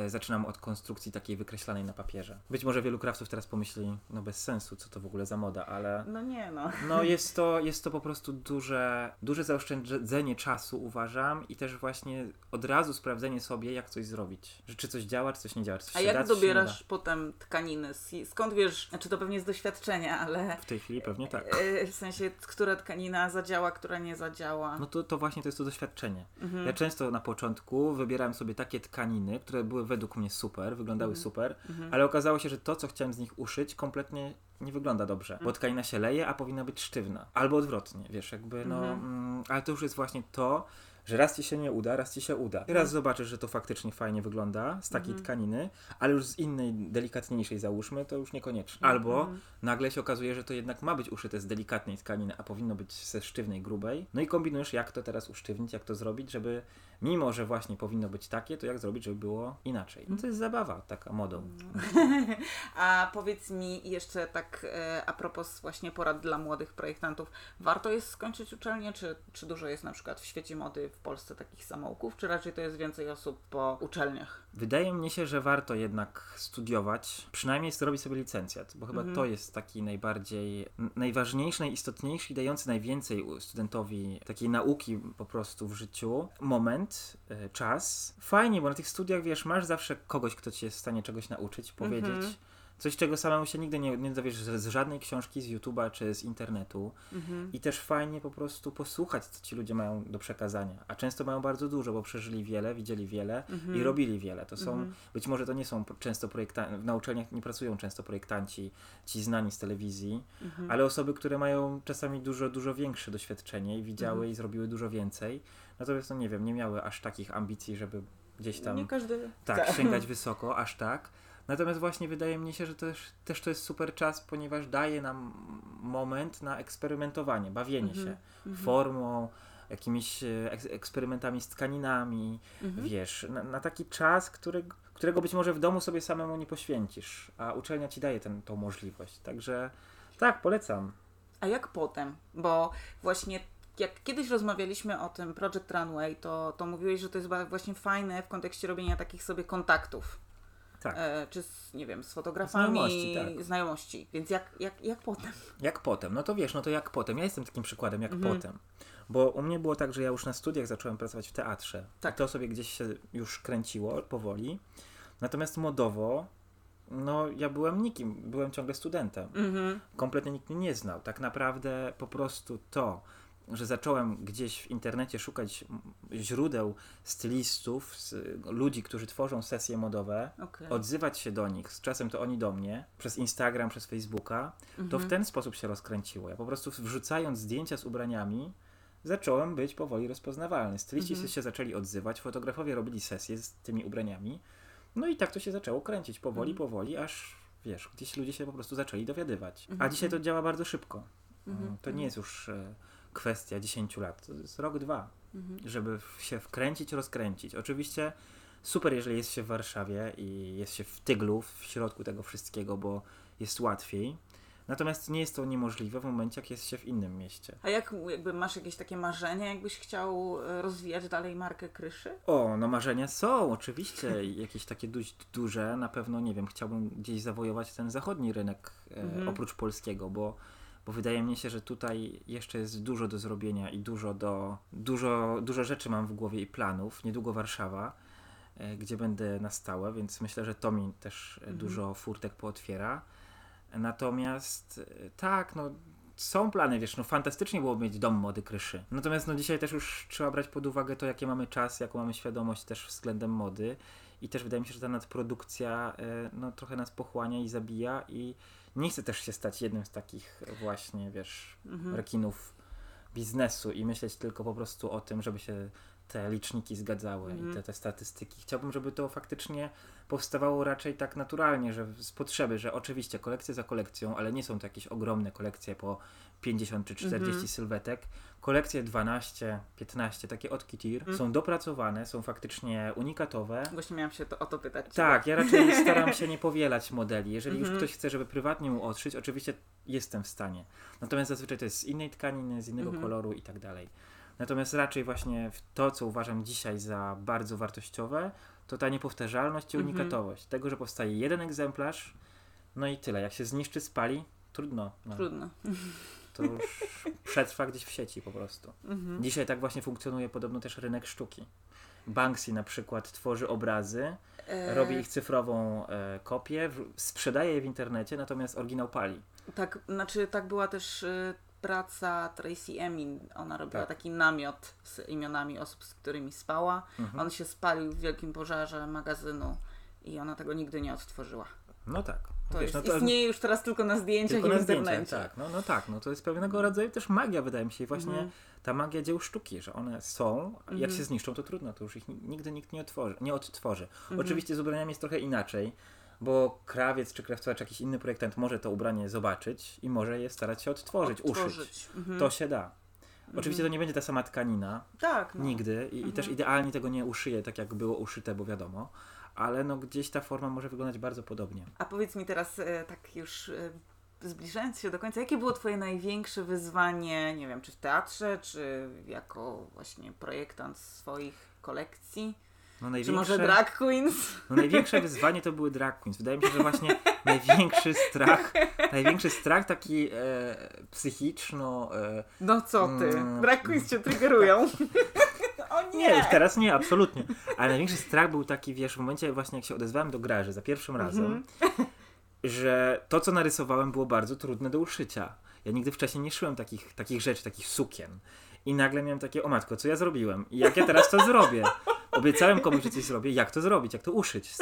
S2: zaczynam od konstrukcji takiej wykreślanej na papierze. Być może wielu krawców teraz pomyśli, no bez sensu, co to w ogóle za moda, ale
S1: No nie no.
S2: no jest to, jest to po prostu duże, duże zaoszczędzenie czasu uważam i też właśnie od razu sprawdzenie sobie, jak coś zrobić. Że czy coś działa, czy coś nie działa, coś
S1: A jak
S2: da,
S1: dobierasz potem tkaniny? Skąd wiesz, znaczy to pewnie z doświadczenia, ale.
S2: W tej chwili pewnie tak.
S1: e, w sensie, która tkanina zadziała, która nie zadziała.
S2: No to, to właśnie to jest to doświadczenie.
S1: Mhm.
S2: Ja często na początku wybierałem sobie takie tkaniny, które były były według mnie super, wyglądały
S1: Mhm.
S2: super,
S1: Mhm.
S2: ale okazało się, że to, co chciałem z nich uszyć, kompletnie nie wygląda dobrze,
S1: Mhm.
S2: bo tkanina się leje, a powinna być sztywna. Albo odwrotnie, wiesz, jakby no,
S1: Mhm.
S2: mm, ale to już jest właśnie to, że raz ci się nie uda, raz ci się uda.
S1: Mhm.
S2: Raz zobaczysz, że to faktycznie fajnie wygląda z takiej tkaniny, ale już z innej, delikatniejszej załóżmy, to już niekoniecznie. Albo
S1: Mhm.
S2: nagle się okazuje, że to jednak ma być uszyte z delikatnej tkaniny, a powinno być ze sztywnej, grubej. No i kombinujesz, jak to teraz usztywnić, jak to zrobić, żeby mimo, że właśnie powinno być takie, to jak zrobić, żeby było inaczej. No to jest zabawa taka modą.
S1: A powiedz mi jeszcze tak e, a propos właśnie porad dla młodych projektantów. Warto jest skończyć uczelnię, czy, czy dużo jest na przykład w świecie mody w Polsce takich samouków, czy raczej to jest więcej osób po uczelniach?
S2: Wydaje mi się, że warto jednak studiować, przynajmniej zrobić sobie licencjat, bo chyba
S1: Mhm.
S2: to jest taki najbardziej, najważniejszy, najistotniejszy i dający najwięcej studentowi takiej nauki po prostu w życiu moment, y, czas. Fajnie, bo na tych studiach, wiesz, masz zawsze kogoś, kto ci jest w stanie czegoś nauczyć, powiedzieć.
S1: Mhm.
S2: Coś, czego samemu się nigdy nie, nie dowiesz z żadnej książki z YouTube'a czy z internetu.
S1: Mhm.
S2: I też fajnie po prostu posłuchać, co ci ludzie mają do przekazania. A często mają bardzo dużo, bo przeżyli wiele, widzieli wiele
S1: Mhm.
S2: i robili wiele. To są,
S1: Mhm.
S2: być może to nie są często projektanci, na uczelniach nie pracują często projektanci, ci znani z telewizji,
S1: Mhm.
S2: ale osoby, które mają czasami dużo, dużo większe doświadczenie i widziały
S1: Mhm.
S2: i zrobiły dużo więcej. Natomiast, no nie wiem, nie miały aż takich ambicji, żeby gdzieś tam
S1: Nie każdy.
S2: tak, sięgać wysoko, aż tak. Natomiast właśnie wydaje mi się, że też, też to jest super czas, ponieważ daje nam moment na eksperymentowanie, bawienie
S1: Mhm.
S2: się
S1: Mhm.
S2: formą, jakimiś e, eks- eksperymentami z tkaninami,
S1: Mhm.
S2: wiesz, na, na taki czas, który, którego być może w domu sobie samemu nie poświęcisz, a uczelnia ci daje tą możliwość. Także tak, polecam.
S1: A jak potem? Bo właśnie jak kiedyś rozmawialiśmy o tym Project Runway, to, to mówiłeś, że to jest właśnie fajne w kontekście robienia takich sobie kontaktów.
S2: Tak.
S1: E, czy z, nie wiem, z fotografami,
S2: Znajomości, tak.
S1: znajomości. Więc jak, jak, jak potem?
S2: Jak potem? No to wiesz, no to jak potem? Ja jestem takim przykładem, jak
S1: Mhm.
S2: potem. Bo u mnie było tak, że ja już na studiach zacząłem pracować w teatrze.
S1: Tak.
S2: I to sobie gdzieś się już kręciło powoli. Natomiast modowo, no ja byłem nikim, byłem ciągle studentem.
S1: Mhm.
S2: Kompletnie nikt mnie nie znał. Tak naprawdę po prostu to, że zacząłem gdzieś w internecie szukać źródeł stylistów, ludzi, którzy tworzą sesje modowe,
S1: Okej.
S2: odzywać się do nich, z czasem to oni do mnie, przez Instagram, przez Facebooka, to
S1: Mhm.
S2: w ten sposób się rozkręciło. Ja po prostu wrzucając zdjęcia z ubraniami, zacząłem być powoli rozpoznawalny. Styliści
S1: Mhm.
S2: się zaczęli odzywać, fotografowie robili sesje z tymi ubraniami, no i tak to się zaczęło kręcić powoli,
S1: Mhm.
S2: powoli, aż wiesz, gdzieś ludzie się po prostu zaczęli dowiadywać. A
S1: Mhm.
S2: dzisiaj to działa bardzo szybko.
S1: Mhm.
S2: To nie jest już e, kwestia 10 lat, to jest rok, dwa
S1: Mhm.
S2: żeby się wkręcić, rozkręcić. Oczywiście super, jeżeli jest się w Warszawie i jest się w Tyglu, w środku tego wszystkiego, bo jest łatwiej. Natomiast nie jest to niemożliwe w momencie, jak jest się w innym mieście.
S1: A jak jakby masz jakieś takie marzenia, jakbyś chciał e, rozwijać dalej markę Kryszy?
S2: O, no marzenia są, oczywiście, jakieś takie dość duże. Na pewno, nie wiem, chciałbym gdzieś zawojować ten zachodni rynek e,
S1: Mhm.
S2: oprócz polskiego, bo, bo wydaje mi się, że tutaj jeszcze jest dużo do zrobienia i dużo do, dużo, dużo rzeczy mam w głowie i planów. Niedługo Warszawa, e, gdzie będę na stałe, więc myślę, że to mi też
S1: Mhm.
S2: dużo furtek pootwiera. Natomiast e, tak, no są plany, wiesz, no fantastycznie byłoby mieć dom mody Kryszy. Natomiast no dzisiaj też już trzeba brać pod uwagę to, jakie mamy czas, jaką mamy świadomość też względem mody i też wydaje mi się, że ta nadprodukcja e, no trochę nas pochłania i zabija i nie chcę też się stać jednym z takich właśnie, wiesz,
S1: Mhm.
S2: rekinów biznesu i myśleć tylko po prostu o tym, żeby się te liczniki zgadzały
S1: Mhm.
S2: i te, te statystyki. Chciałbym, żeby to faktycznie powstawało raczej tak naturalnie, że z potrzeby, że oczywiście kolekcje za kolekcją, ale nie są to jakieś ogromne kolekcje po 50 czy 40
S1: Mhm.
S2: sylwetek. Kolekcje 12, 15, takie od Kitir,
S1: Mhm.
S2: są dopracowane, są faktycznie unikatowe.
S1: Właśnie miałam się to, o to pytać.
S2: Tak, ja raczej staram się nie powielać modeli. Jeżeli
S1: Mhm.
S2: już ktoś chce, żeby prywatnie mu odszyć, oczywiście jestem w stanie. Natomiast zazwyczaj to jest z innej tkaniny, z innego
S1: Mhm.
S2: koloru i tak dalej. Natomiast raczej właśnie to, co uważam dzisiaj za bardzo wartościowe, to ta niepowtarzalność i
S1: Mhm.
S2: unikatowość. Tego, że powstaje jeden egzemplarz, no i tyle. Jak się zniszczy, spali, trudno. No,
S1: Trudno.
S2: to już przetrwa gdzieś w sieci po prostu.
S1: Mhm.
S2: Dzisiaj tak właśnie funkcjonuje podobno też rynek sztuki. Banksy na przykład tworzy obrazy,
S1: E,
S2: robi ich cyfrową e, kopię, w, sprzedaje je w internecie, natomiast oryginał pali.
S1: Tak, znaczy tak była też y, praca Tracy Emin. Ona robiła
S2: Tak.
S1: taki namiot z imionami osób, z którymi spała.
S2: Mhm.
S1: On się spalił w wielkim pożarze magazynu i ona tego nigdy nie odtworzyła.
S2: No tak.
S1: To
S2: Wiesz, no
S1: istnieje już teraz tylko na zdjęciach
S2: Tylko
S1: i
S2: na zdjęciach, tak. No, no tak, no to jest pewnego rodzaju też magia, wydaje mi się. I właśnie
S1: Mhm.
S2: ta magia dzieł sztuki, że one są, a jak
S1: Mhm.
S2: się zniszczą, to trudno, to już ich ni- nigdy nikt nie, otworzy, nie odtworzy.
S1: Mhm.
S2: Oczywiście z ubraniami jest trochę inaczej, bo krawiec czy krawcowa, czy jakiś inny projektant może to ubranie zobaczyć i może je starać się odtworzyć, uszyć.
S1: Odtworzyć. Mhm.
S2: To się da. Oczywiście to nie będzie ta sama tkanina,
S1: Tak, no.
S2: nigdy i, i też
S1: Mhm.
S2: idealnie tego nie uszyje, tak jak było uszyte, bo wiadomo, ale no gdzieś ta forma może wyglądać bardzo podobnie.
S1: A powiedz mi teraz, e, tak już e, zbliżając się do końca, jakie było Twoje największe wyzwanie, nie wiem, czy w teatrze, czy jako właśnie projektant swoich kolekcji,
S2: No
S1: czy może drag queens?
S2: No największe wyzwanie to były drag queens. Wydaje mi się, że właśnie największy strach, największy strach taki e, psychiczno... E,
S1: No co ty,
S2: Mm.
S1: drag queens cię triggerują. nie,
S2: już teraz nie, absolutnie. Ale największy strach był taki, wiesz, w momencie właśnie jak się odezwałem do graży za pierwszym razem,
S1: Mhm.
S2: że to, co narysowałem było bardzo trudne do uszycia. Ja nigdy wcześniej nie szyłem takich, takich rzeczy, takich sukien. I nagle miałem takie, o matko, co ja zrobiłem? I jak ja teraz to zrobię? Obiecałem komuś, że coś zrobię. Jak to zrobić? Jak to uszyć?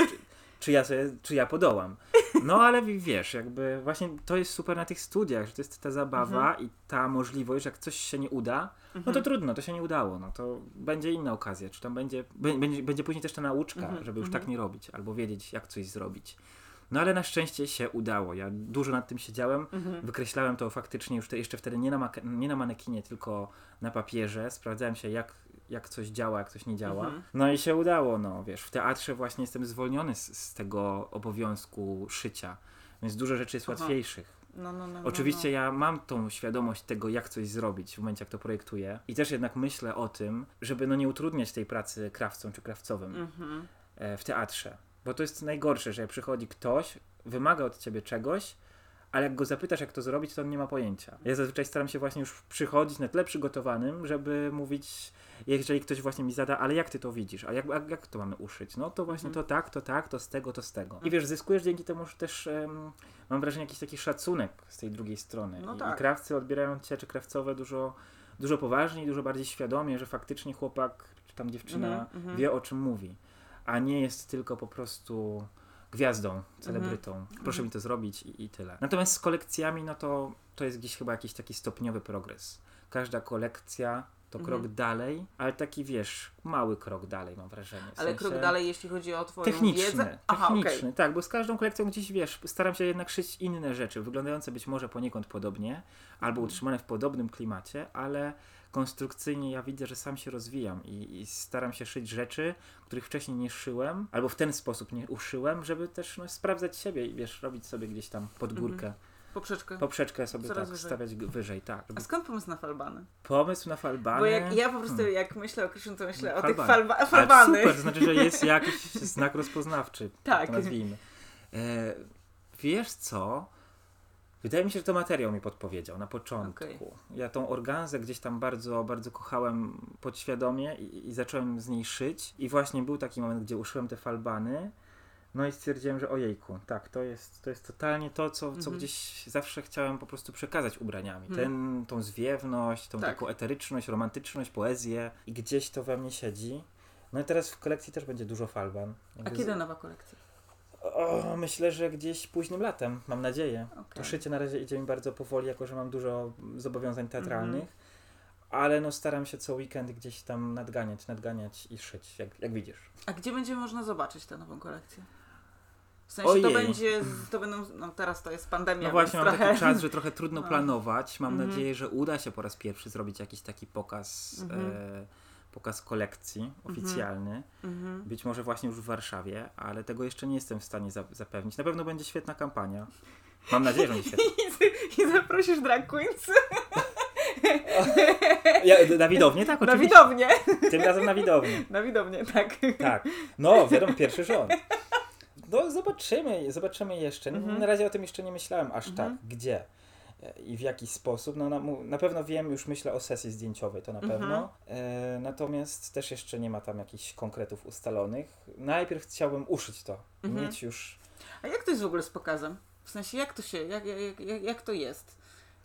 S2: Czy, ja, sobie, czy ja podołam? No ale wi- wiesz, jakby właśnie to jest super na tych studiach, że to jest ta zabawa i ta możliwość, że jak coś się nie uda, no to trudno, to się nie udało, no to będzie inna okazja, czy tam będzie, bę- będzie, będzie później też ta nauczka,
S1: Mhm,
S2: żeby już
S1: mhm.
S2: tak nie robić, albo wiedzieć, jak coś zrobić. No ale na szczęście się udało. Ja dużo nad tym siedziałem,
S1: Mhm.
S2: wykreślałem to faktycznie już te, jeszcze wtedy nie na, nie na manekinie, tylko na papierze. Sprawdzałem się, jak, jak coś działa, jak coś nie działa.
S1: Mhm.
S2: No i się udało, no wiesz, w teatrze właśnie jestem zwolniony z, z tego obowiązku szycia, więc dużo rzeczy jest
S1: Aha.
S2: łatwiejszych.
S1: No, no, no, no,
S2: Oczywiście
S1: no.
S2: ja mam tą świadomość tego, jak coś zrobić w momencie, jak to projektuję i też jednak myślę o tym, żeby no nie utrudniać tej pracy krawcom czy krawcowym
S1: Mhm.
S2: e, w teatrze. Bo to jest najgorsze, że przychodzi ktoś, wymaga od ciebie czegoś, ale jak go zapytasz, jak to zrobić, to on nie ma pojęcia. Ja zazwyczaj staram się właśnie już przychodzić na tyle przygotowanym, żeby mówić, jeżeli ktoś właśnie mi zada, ale jak ty to widzisz? A jak, jak, jak to mamy uszyć? No to właśnie
S1: Mhm.
S2: to tak, to tak, to z tego, to z tego. I wiesz, zyskujesz dzięki temu że też, em, mam wrażenie, jakiś taki szacunek z tej drugiej strony.
S1: No
S2: I,
S1: tak.
S2: I krawcy odbierają cię, czy krawcowe dużo, dużo poważniej, dużo bardziej świadomie, że faktycznie chłopak, czy tam dziewczyna
S1: Mhm, mhm.
S2: wie o czym mówi, a nie jest tylko po prostu gwiazdą, celebrytą. Proszę mi to zrobić i, i tyle. Natomiast z kolekcjami, no to, to jest gdzieś chyba jakiś taki stopniowy progres. Każda kolekcja to
S1: Mhm.
S2: krok dalej, ale taki wiesz, mały krok dalej mam wrażenie. W
S1: Ale
S2: sensie
S1: krok dalej, jeśli chodzi o Twoją
S2: Techniczny,
S1: wiedzę? Aha,
S2: techniczny, tak, bo z każdą kolekcją gdzieś wiesz, staram się jednak szyć inne rzeczy, wyglądające być może poniekąd podobnie, albo
S1: Mhm.
S2: utrzymane w podobnym klimacie, ale konstrukcyjnie ja widzę, że sam się rozwijam i, i staram się szyć rzeczy, których wcześniej nie szyłem, albo w ten sposób nie uszyłem, żeby też no, sprawdzać siebie i wiesz, robić sobie gdzieś tam pod
S1: Mhm.
S2: górkę,
S1: Poprzeczkę.
S2: poprzeczkę sobie
S1: Coraz
S2: tak
S1: wyżej.
S2: stawiać wyżej, tak.
S1: A skąd pomysł na falbany?
S2: Pomysł na falbany.
S1: Bo jak ja po prostu,
S2: Hmm.
S1: jak myślę o Kryszyn, to myślę o
S2: Falbany.
S1: tych falba
S2: Ale
S1: falbanych.
S2: super, to znaczy, że jest jakiś znak rozpoznawczy, tak
S1: Tak.
S2: to nazwijmy. E, wiesz co? Wydaje mi się, że to materiał mi podpowiedział na początku.
S1: Okej.
S2: Ja tą organzę gdzieś tam bardzo, bardzo kochałem podświadomie i, i zacząłem z niej szyć. I właśnie był taki moment, gdzie uszyłem te falbany. No i stwierdziłem, że ojejku, tak, to jest, to jest totalnie to, co, co
S1: Mhm.
S2: gdzieś zawsze chciałem po prostu przekazać ubraniami.
S1: Mhm.
S2: Ten, tą zwiewność, tą
S1: Tak.
S2: taką eteryczność, romantyczność, poezję. I gdzieś to we mnie siedzi. No i teraz w kolekcji też będzie dużo falban.
S1: A
S2: Jakby
S1: kiedy
S2: z-
S1: nowa kolekcja?
S2: O, myślę, że gdzieś późnym latem, mam nadzieję. To
S1: Okej.
S2: szycie na razie idzie mi bardzo powoli, jako że mam dużo zobowiązań teatralnych.
S1: Mhm.
S2: Ale no staram się co weekend gdzieś tam nadganiać, nadganiać i szyć, jak, jak widzisz.
S1: A gdzie będzie można zobaczyć tę nową kolekcję? W sensie to
S2: Ojej.
S1: będzie, z- to będą, no teraz to jest pandemia,
S2: No właśnie, mam
S1: trochę...
S2: taki czas, że trochę trudno
S1: No.
S2: planować. Mam
S1: Mhm.
S2: nadzieję, że uda się po raz pierwszy zrobić jakiś taki pokaz,
S1: Mhm.
S2: e, pokaz kolekcji oficjalny.
S1: Mhm.
S2: Być może właśnie już w Warszawie, ale tego jeszcze nie jestem w stanie za- zapewnić. Na pewno będzie świetna kampania. Mam nadzieję, że będzie świetna.
S1: I, I zaprosisz drag queens
S2: Ja, na widownię, tak,
S1: na
S2: oczywiście.
S1: widownię.
S2: Tym razem na widownię.
S1: Na widownię, tak.
S2: Tak. No, wiadomo, pierwszy rząd. No, zobaczymy, zobaczymy jeszcze. No,
S1: Mhm.
S2: Na razie o tym jeszcze nie myślałem aż
S1: Mhm.
S2: tak. Gdzie i w jaki sposób. No, na, na pewno wiem, już myślę o sesji zdjęciowej, to na
S1: Mhm.
S2: pewno. E, natomiast też jeszcze nie ma tam jakichś konkretów ustalonych. Najpierw chciałbym uszyć to.
S1: Mhm.
S2: Mieć już.
S1: A jak to jest w ogóle z pokazem? W sensie, jak to się, jak, jak, jak, jak to jest?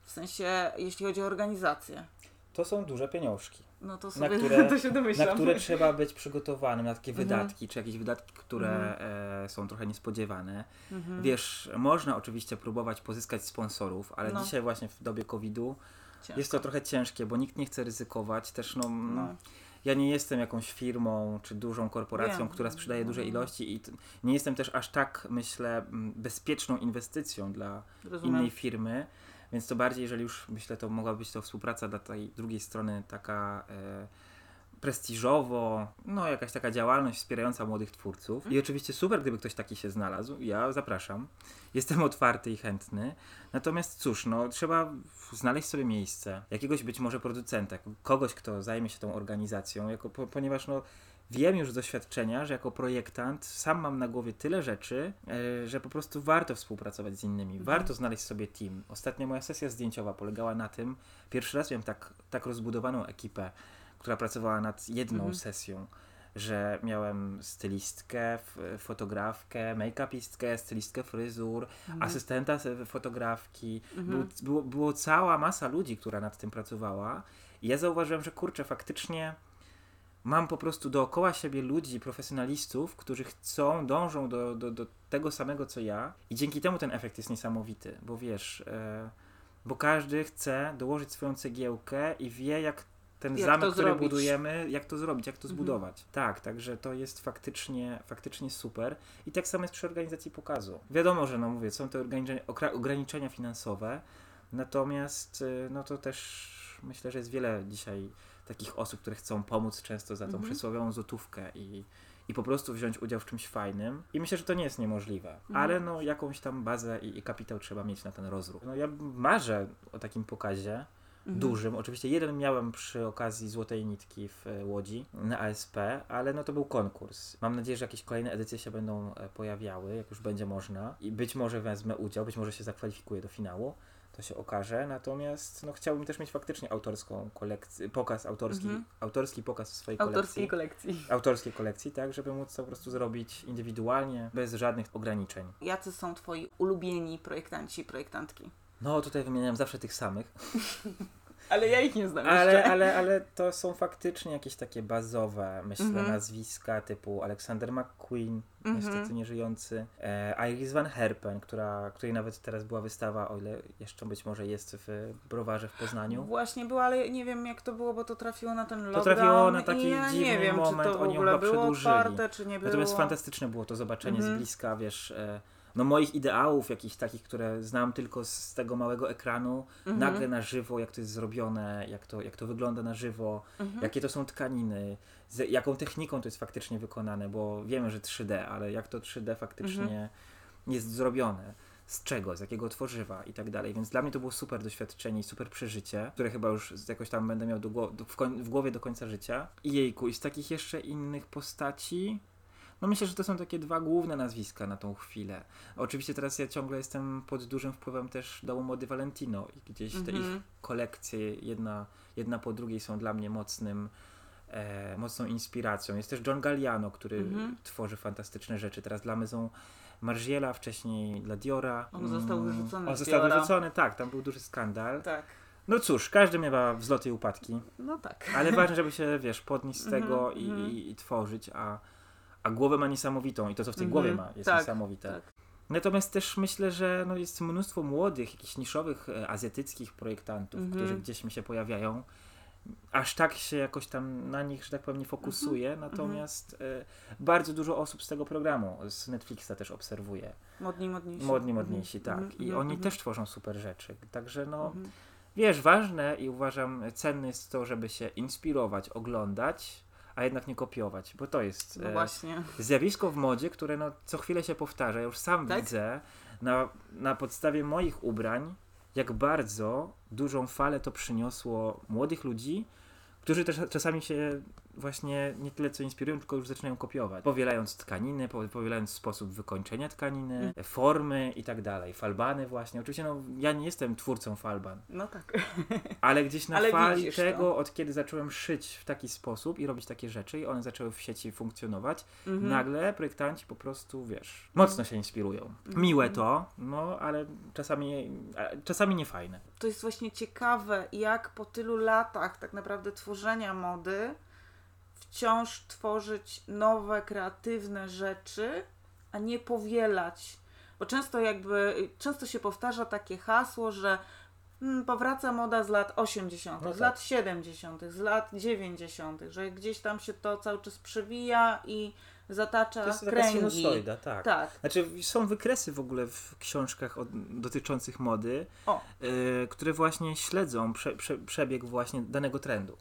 S1: W sensie, jeśli chodzi o organizację.
S2: To są duże pieniążki.
S1: No to
S2: Na
S1: sobie
S2: które-
S1: to się domyślam.
S2: na które trzeba być przygotowanym, na takie
S1: Mhm.
S2: wydatki, czy jakieś wydatki, które
S1: Mhm.
S2: e, są trochę niespodziewane.
S1: Mhm.
S2: Wiesz, można oczywiście próbować pozyskać sponsorów, ale
S1: No.
S2: dzisiaj właśnie w dobie COVID-u
S1: Ciężko.
S2: jest to trochę ciężkie, bo nikt nie chce ryzykować. Też no,
S1: No.
S2: ja nie jestem jakąś firmą czy dużą korporacją,
S1: Wiem.
S2: która sprzedaje duże
S1: Mhm.
S2: ilości i nie jestem też aż tak, myślę, bezpieczną inwestycją dla
S1: Rozumiem.
S2: innej firmy. Więc to bardziej, jeżeli już myślę, to mogła być to współpraca dla tej drugiej strony taka e, prestiżowo, no jakaś taka działalność wspierająca młodych twórców. I oczywiście super, gdyby ktoś taki się znalazł. Ja zapraszam. Jestem otwarty i chętny. Natomiast cóż, no trzeba znaleźć sobie miejsce, jakiegoś być może producenta, kogoś, kto zajmie się tą organizacją, jako, po, ponieważ no wiem już z doświadczenia, że jako projektant sam mam na głowie tyle rzeczy, e, że po prostu warto współpracować z innymi, warto znaleźć sobie team. Ostatnia moja sesja zdjęciowa polegała na tym, pierwszy raz miałem tak, tak rozbudowaną ekipę, która pracowała nad jedną
S1: Mhm.
S2: sesją, że miałem stylistkę, fotografkę, make-upistkę, stylistkę fryzur,
S1: Mhm.
S2: asystenta fotografki.
S1: Mhm.
S2: Był, było, było cała masa ludzi, która nad tym pracowała. I ja zauważyłem, że kurczę, faktycznie mam po prostu dookoła siebie ludzi, profesjonalistów, którzy chcą, dążą do, do, do tego samego co ja. I dzięki temu ten efekt jest niesamowity, bo wiesz, e, bo każdy chce dołożyć swoją cegiełkę i wie, jak ten
S1: Jak
S2: zamek, który
S1: zrobić.
S2: budujemy, jak to zrobić, jak to
S1: Mhm.
S2: zbudować. Tak, także to jest faktycznie, faktycznie super. I tak samo jest przy organizacji pokazu. Wiadomo, że no mówię, są te ograniczenia finansowe, natomiast y, no to też myślę, że jest wiele dzisiaj takich osób, które chcą pomóc często za tą
S1: Mhm.
S2: przysłowiową złotówkę i, i po prostu wziąć udział w czymś fajnym. I myślę, że to nie jest niemożliwe,
S1: Mhm.
S2: ale no jakąś tam bazę i, i kapitał trzeba mieć na ten rozruch. No ja marzę o takim pokazie,
S1: Mhm.
S2: dużym. Oczywiście jeden miałem przy okazji Złotej Nitki w e, Łodzi na ASP, ale no to był konkurs. Mam nadzieję, że jakieś kolejne edycje się będą e, pojawiały, jak już będzie można i być może wezmę udział, być może się zakwalifikuję do finału. To się okaże, natomiast no, chciałbym też mieć faktycznie autorską kolekcję, pokaz autorski,
S1: Mhm.
S2: autorski pokaz w swojej
S1: Autorskiej
S2: kolekcji.
S1: kolekcji.
S2: Autorskiej kolekcji, tak, żeby móc to po prostu zrobić indywidualnie, bez żadnych ograniczeń.
S1: Jacy są twoi ulubieni projektanci, projektantki?
S2: No tutaj wymieniam zawsze tych samych,
S1: Ale ja ich nie znam
S2: Ale,
S1: jeszcze.
S2: ale, ale to są faktycznie jakieś takie bazowe, myślę,
S1: Mhm.
S2: nazwiska typu Alexander McQueen,
S1: Mhm.
S2: niestety nieżyjący, e, Iris Van Herpen, która, której nawet teraz była wystawa, o ile jeszcze być może jest w Browarze w Poznaniu.
S1: Właśnie było, ale nie wiem jak to było, bo to trafiło na ten lockdown.
S2: trafiło na taki
S1: ja nie
S2: dziwny
S1: wiem,
S2: moment,
S1: czy to w ogóle było
S2: przedłużyli.
S1: otwarte, czy nie było.
S2: Natomiast fantastyczne było to zobaczenie
S1: Mhm.
S2: z bliska, wiesz, e, no moich ideałów jakichś takich, które znam tylko z, tego małego ekranu,
S1: Mhm.
S2: nagle na żywo, jak to jest zrobione, jak to, jak to wygląda na żywo,
S1: Mhm.
S2: jakie to są tkaniny, z jaką techniką to jest faktycznie wykonane, bo wiemy, że 3D, ale jak to 3D faktycznie
S1: Mhm.
S2: jest zrobione, z czego, z jakiego tworzywa i tak dalej. Więc dla mnie to było super doświadczenie i super przeżycie, które chyba już jakoś tam będę miał do, do, w, w głowie do końca życia. I jejku, i z takich jeszcze innych postaci. No myślę, że to są takie dwa główne nazwiska na tą chwilę. Oczywiście teraz ja ciągle jestem pod dużym wpływem też dołu Mody Valentino i gdzieś te ich
S1: Mhm.
S2: kolekcje jedna, jedna po drugiej są dla mnie mocnym, e, mocną inspiracją. Jest też John Galliano, który
S1: Mhm.
S2: tworzy fantastyczne rzeczy. Teraz dla Maison Margiela, wcześniej dla Diora.
S1: On został
S2: Mm,
S1: wyrzucony
S2: On został
S1: Diora.
S2: wyrzucony, tak, tam był duży skandal.
S1: Tak.
S2: No cóż, każdy miewa wzloty i upadki,
S1: No tak.
S2: ale ważne, żeby się, wiesz, podnieść z
S1: Mhm,
S2: tego i,
S1: mhm.
S2: i, i tworzyć, a, a głowę ma niesamowitą i to, co w tej
S1: Mhm,
S2: głowie ma, jest
S1: tak,
S2: niesamowite.
S1: tak.
S2: Natomiast też myślę, że no jest mnóstwo młodych, jakichś niszowych, e, azjatyckich projektantów,
S1: Mhm.
S2: którzy gdzieś mi się pojawiają. Aż tak się jakoś tam na nich, że tak powiem, nie
S1: Mhm.
S2: natomiast e, bardzo dużo osób z tego programu, z Netflixa też obserwuję.
S1: Modni, modniejsi.
S2: Modni,
S1: Mhm,
S2: modniejsi, tak.
S1: mhm,
S2: I oni też tworzą super rzeczy. Także no, wiesz, ważne i uważam cenne jest to, żeby się inspirować, oglądać, a jednak nie kopiować, bo to jest
S1: No
S2: e, zjawisko w modzie, które no, co chwilę się powtarza. Ja już sam
S1: Tak?
S2: widzę na, na podstawie moich ubrań, jak bardzo dużą falę to przyniosło młodych ludzi, którzy też czasami się właśnie nie tyle co inspirują, tylko już zaczynają kopiować. Powielając tkaniny, po- powielając sposób wykończenia tkaniny,
S1: Mm.
S2: formy i tak dalej. Falbany właśnie. Oczywiście no, ja nie jestem twórcą falban,
S1: No tak.
S2: ale gdzieś na
S1: Ale
S2: fali tego,
S1: to.
S2: od kiedy zacząłem szyć w taki sposób i robić takie rzeczy i one zaczęły w sieci funkcjonować,
S1: Mhm.
S2: nagle projektanci po prostu, wiesz, mocno się inspirują.
S1: Mhm.
S2: Miłe to, no ale czasami, czasami nie fajne.
S1: To jest właśnie ciekawe, jak po tylu latach tak naprawdę tworzenia mody wciąż tworzyć nowe, kreatywne rzeczy, a nie powielać. Bo często jakby, często się powtarza takie hasło, że mm, powraca moda z lat 80.,
S2: No
S1: z
S2: tak.
S1: lat 70., z lat 90., że gdzieś tam się to cały czas przewija i zatacza
S2: To jest
S1: kręgi.
S2: sinusoida, tak.
S1: Tak.
S2: Znaczy są wykresy w ogóle w książkach od, dotyczących mody, y, które właśnie śledzą prze, prze, przebieg właśnie danego trendu.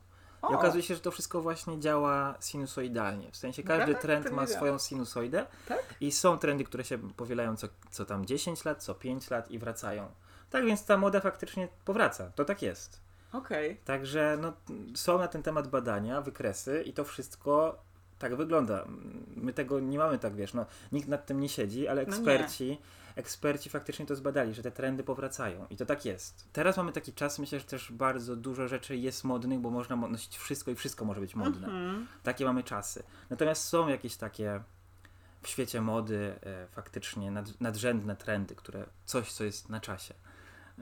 S2: I okazuje się, że to wszystko właśnie działa sinusoidalnie. W sensie każdy
S1: Dobra,
S2: trend ma swoją sinusoidę
S1: Tak?
S2: i są trendy, które się powielają co, co tam 10 lat, co 5 lat i wracają. Tak więc ta moda faktycznie powraca. To tak jest.
S1: Okej.
S2: Także no, są na ten temat badania, wykresy i to wszystko tak wygląda. My tego nie mamy tak, wiesz, no, nikt nad tym nie siedzi, ale
S1: No nie.
S2: Eksperci, faktycznie to zbadali, że te trendy powracają i to tak jest. Teraz mamy taki czas, myślę, że też bardzo dużo rzeczy jest modnych, bo można mo- nosić wszystko i wszystko może być modne.
S1: Mhm.
S2: Takie mamy czasy. Natomiast są jakieś takie w świecie mody e, faktycznie nad, nadrzędne trendy, które coś, co jest na czasie.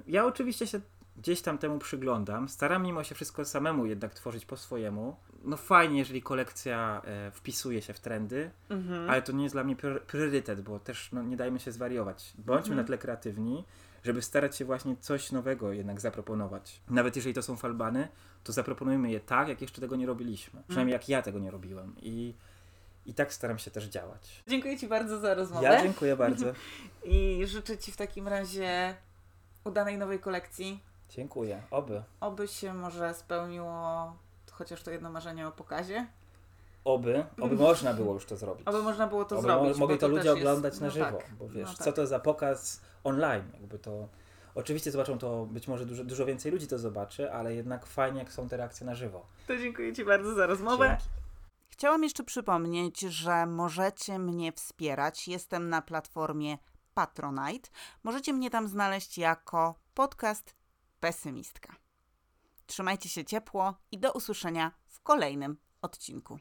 S2: Ja oczywiście się gdzieś tam temu przyglądam, staram mimo się wszystko samemu jednak tworzyć po swojemu. No fajnie, jeżeli kolekcja e, wpisuje się w trendy,
S1: Mhm.
S2: ale to nie jest dla mnie prior- priorytet, bo też no, nie dajmy się zwariować. Bądźmy
S1: Mhm.
S2: na tyle kreatywni, żeby starać się właśnie coś nowego jednak zaproponować. Nawet jeżeli to są falbany, to zaproponujmy je tak, jak jeszcze tego nie robiliśmy. Przynajmniej jak ja tego nie robiłem. I, i tak staram się też działać.
S1: Dziękuję Ci bardzo za rozmowę.
S2: Ja dziękuję bardzo.
S1: I życzę Ci w takim razie udanej nowej kolekcji.
S2: Dziękuję. Oby.
S1: Oby się może spełniło chociaż to jedno marzenie o pokazie.
S2: Oby. Oby można było już to zrobić.
S1: Oby można było to
S2: Oby
S1: zrobić.
S2: mo- mogli
S1: bo
S2: to ludzie
S1: też jest-
S2: oglądać na
S1: no
S2: żywo,
S1: tak,
S2: bo wiesz,
S1: no
S2: co
S1: tak.
S2: to za pokaz online, jakby to oczywiście zobaczą to, być może dużo, dużo więcej ludzi to zobaczy, ale jednak fajnie jak są te reakcje na żywo.
S1: To dziękuję Ci bardzo za rozmowę.
S2: Dzięki.
S1: Chciałam jeszcze przypomnieć, że możecie mnie wspierać. Jestem na platformie Patronite. Możecie mnie tam znaleźć jako podcast Pesymistka. Trzymajcie się ciepło i do usłyszenia w kolejnym odcinku.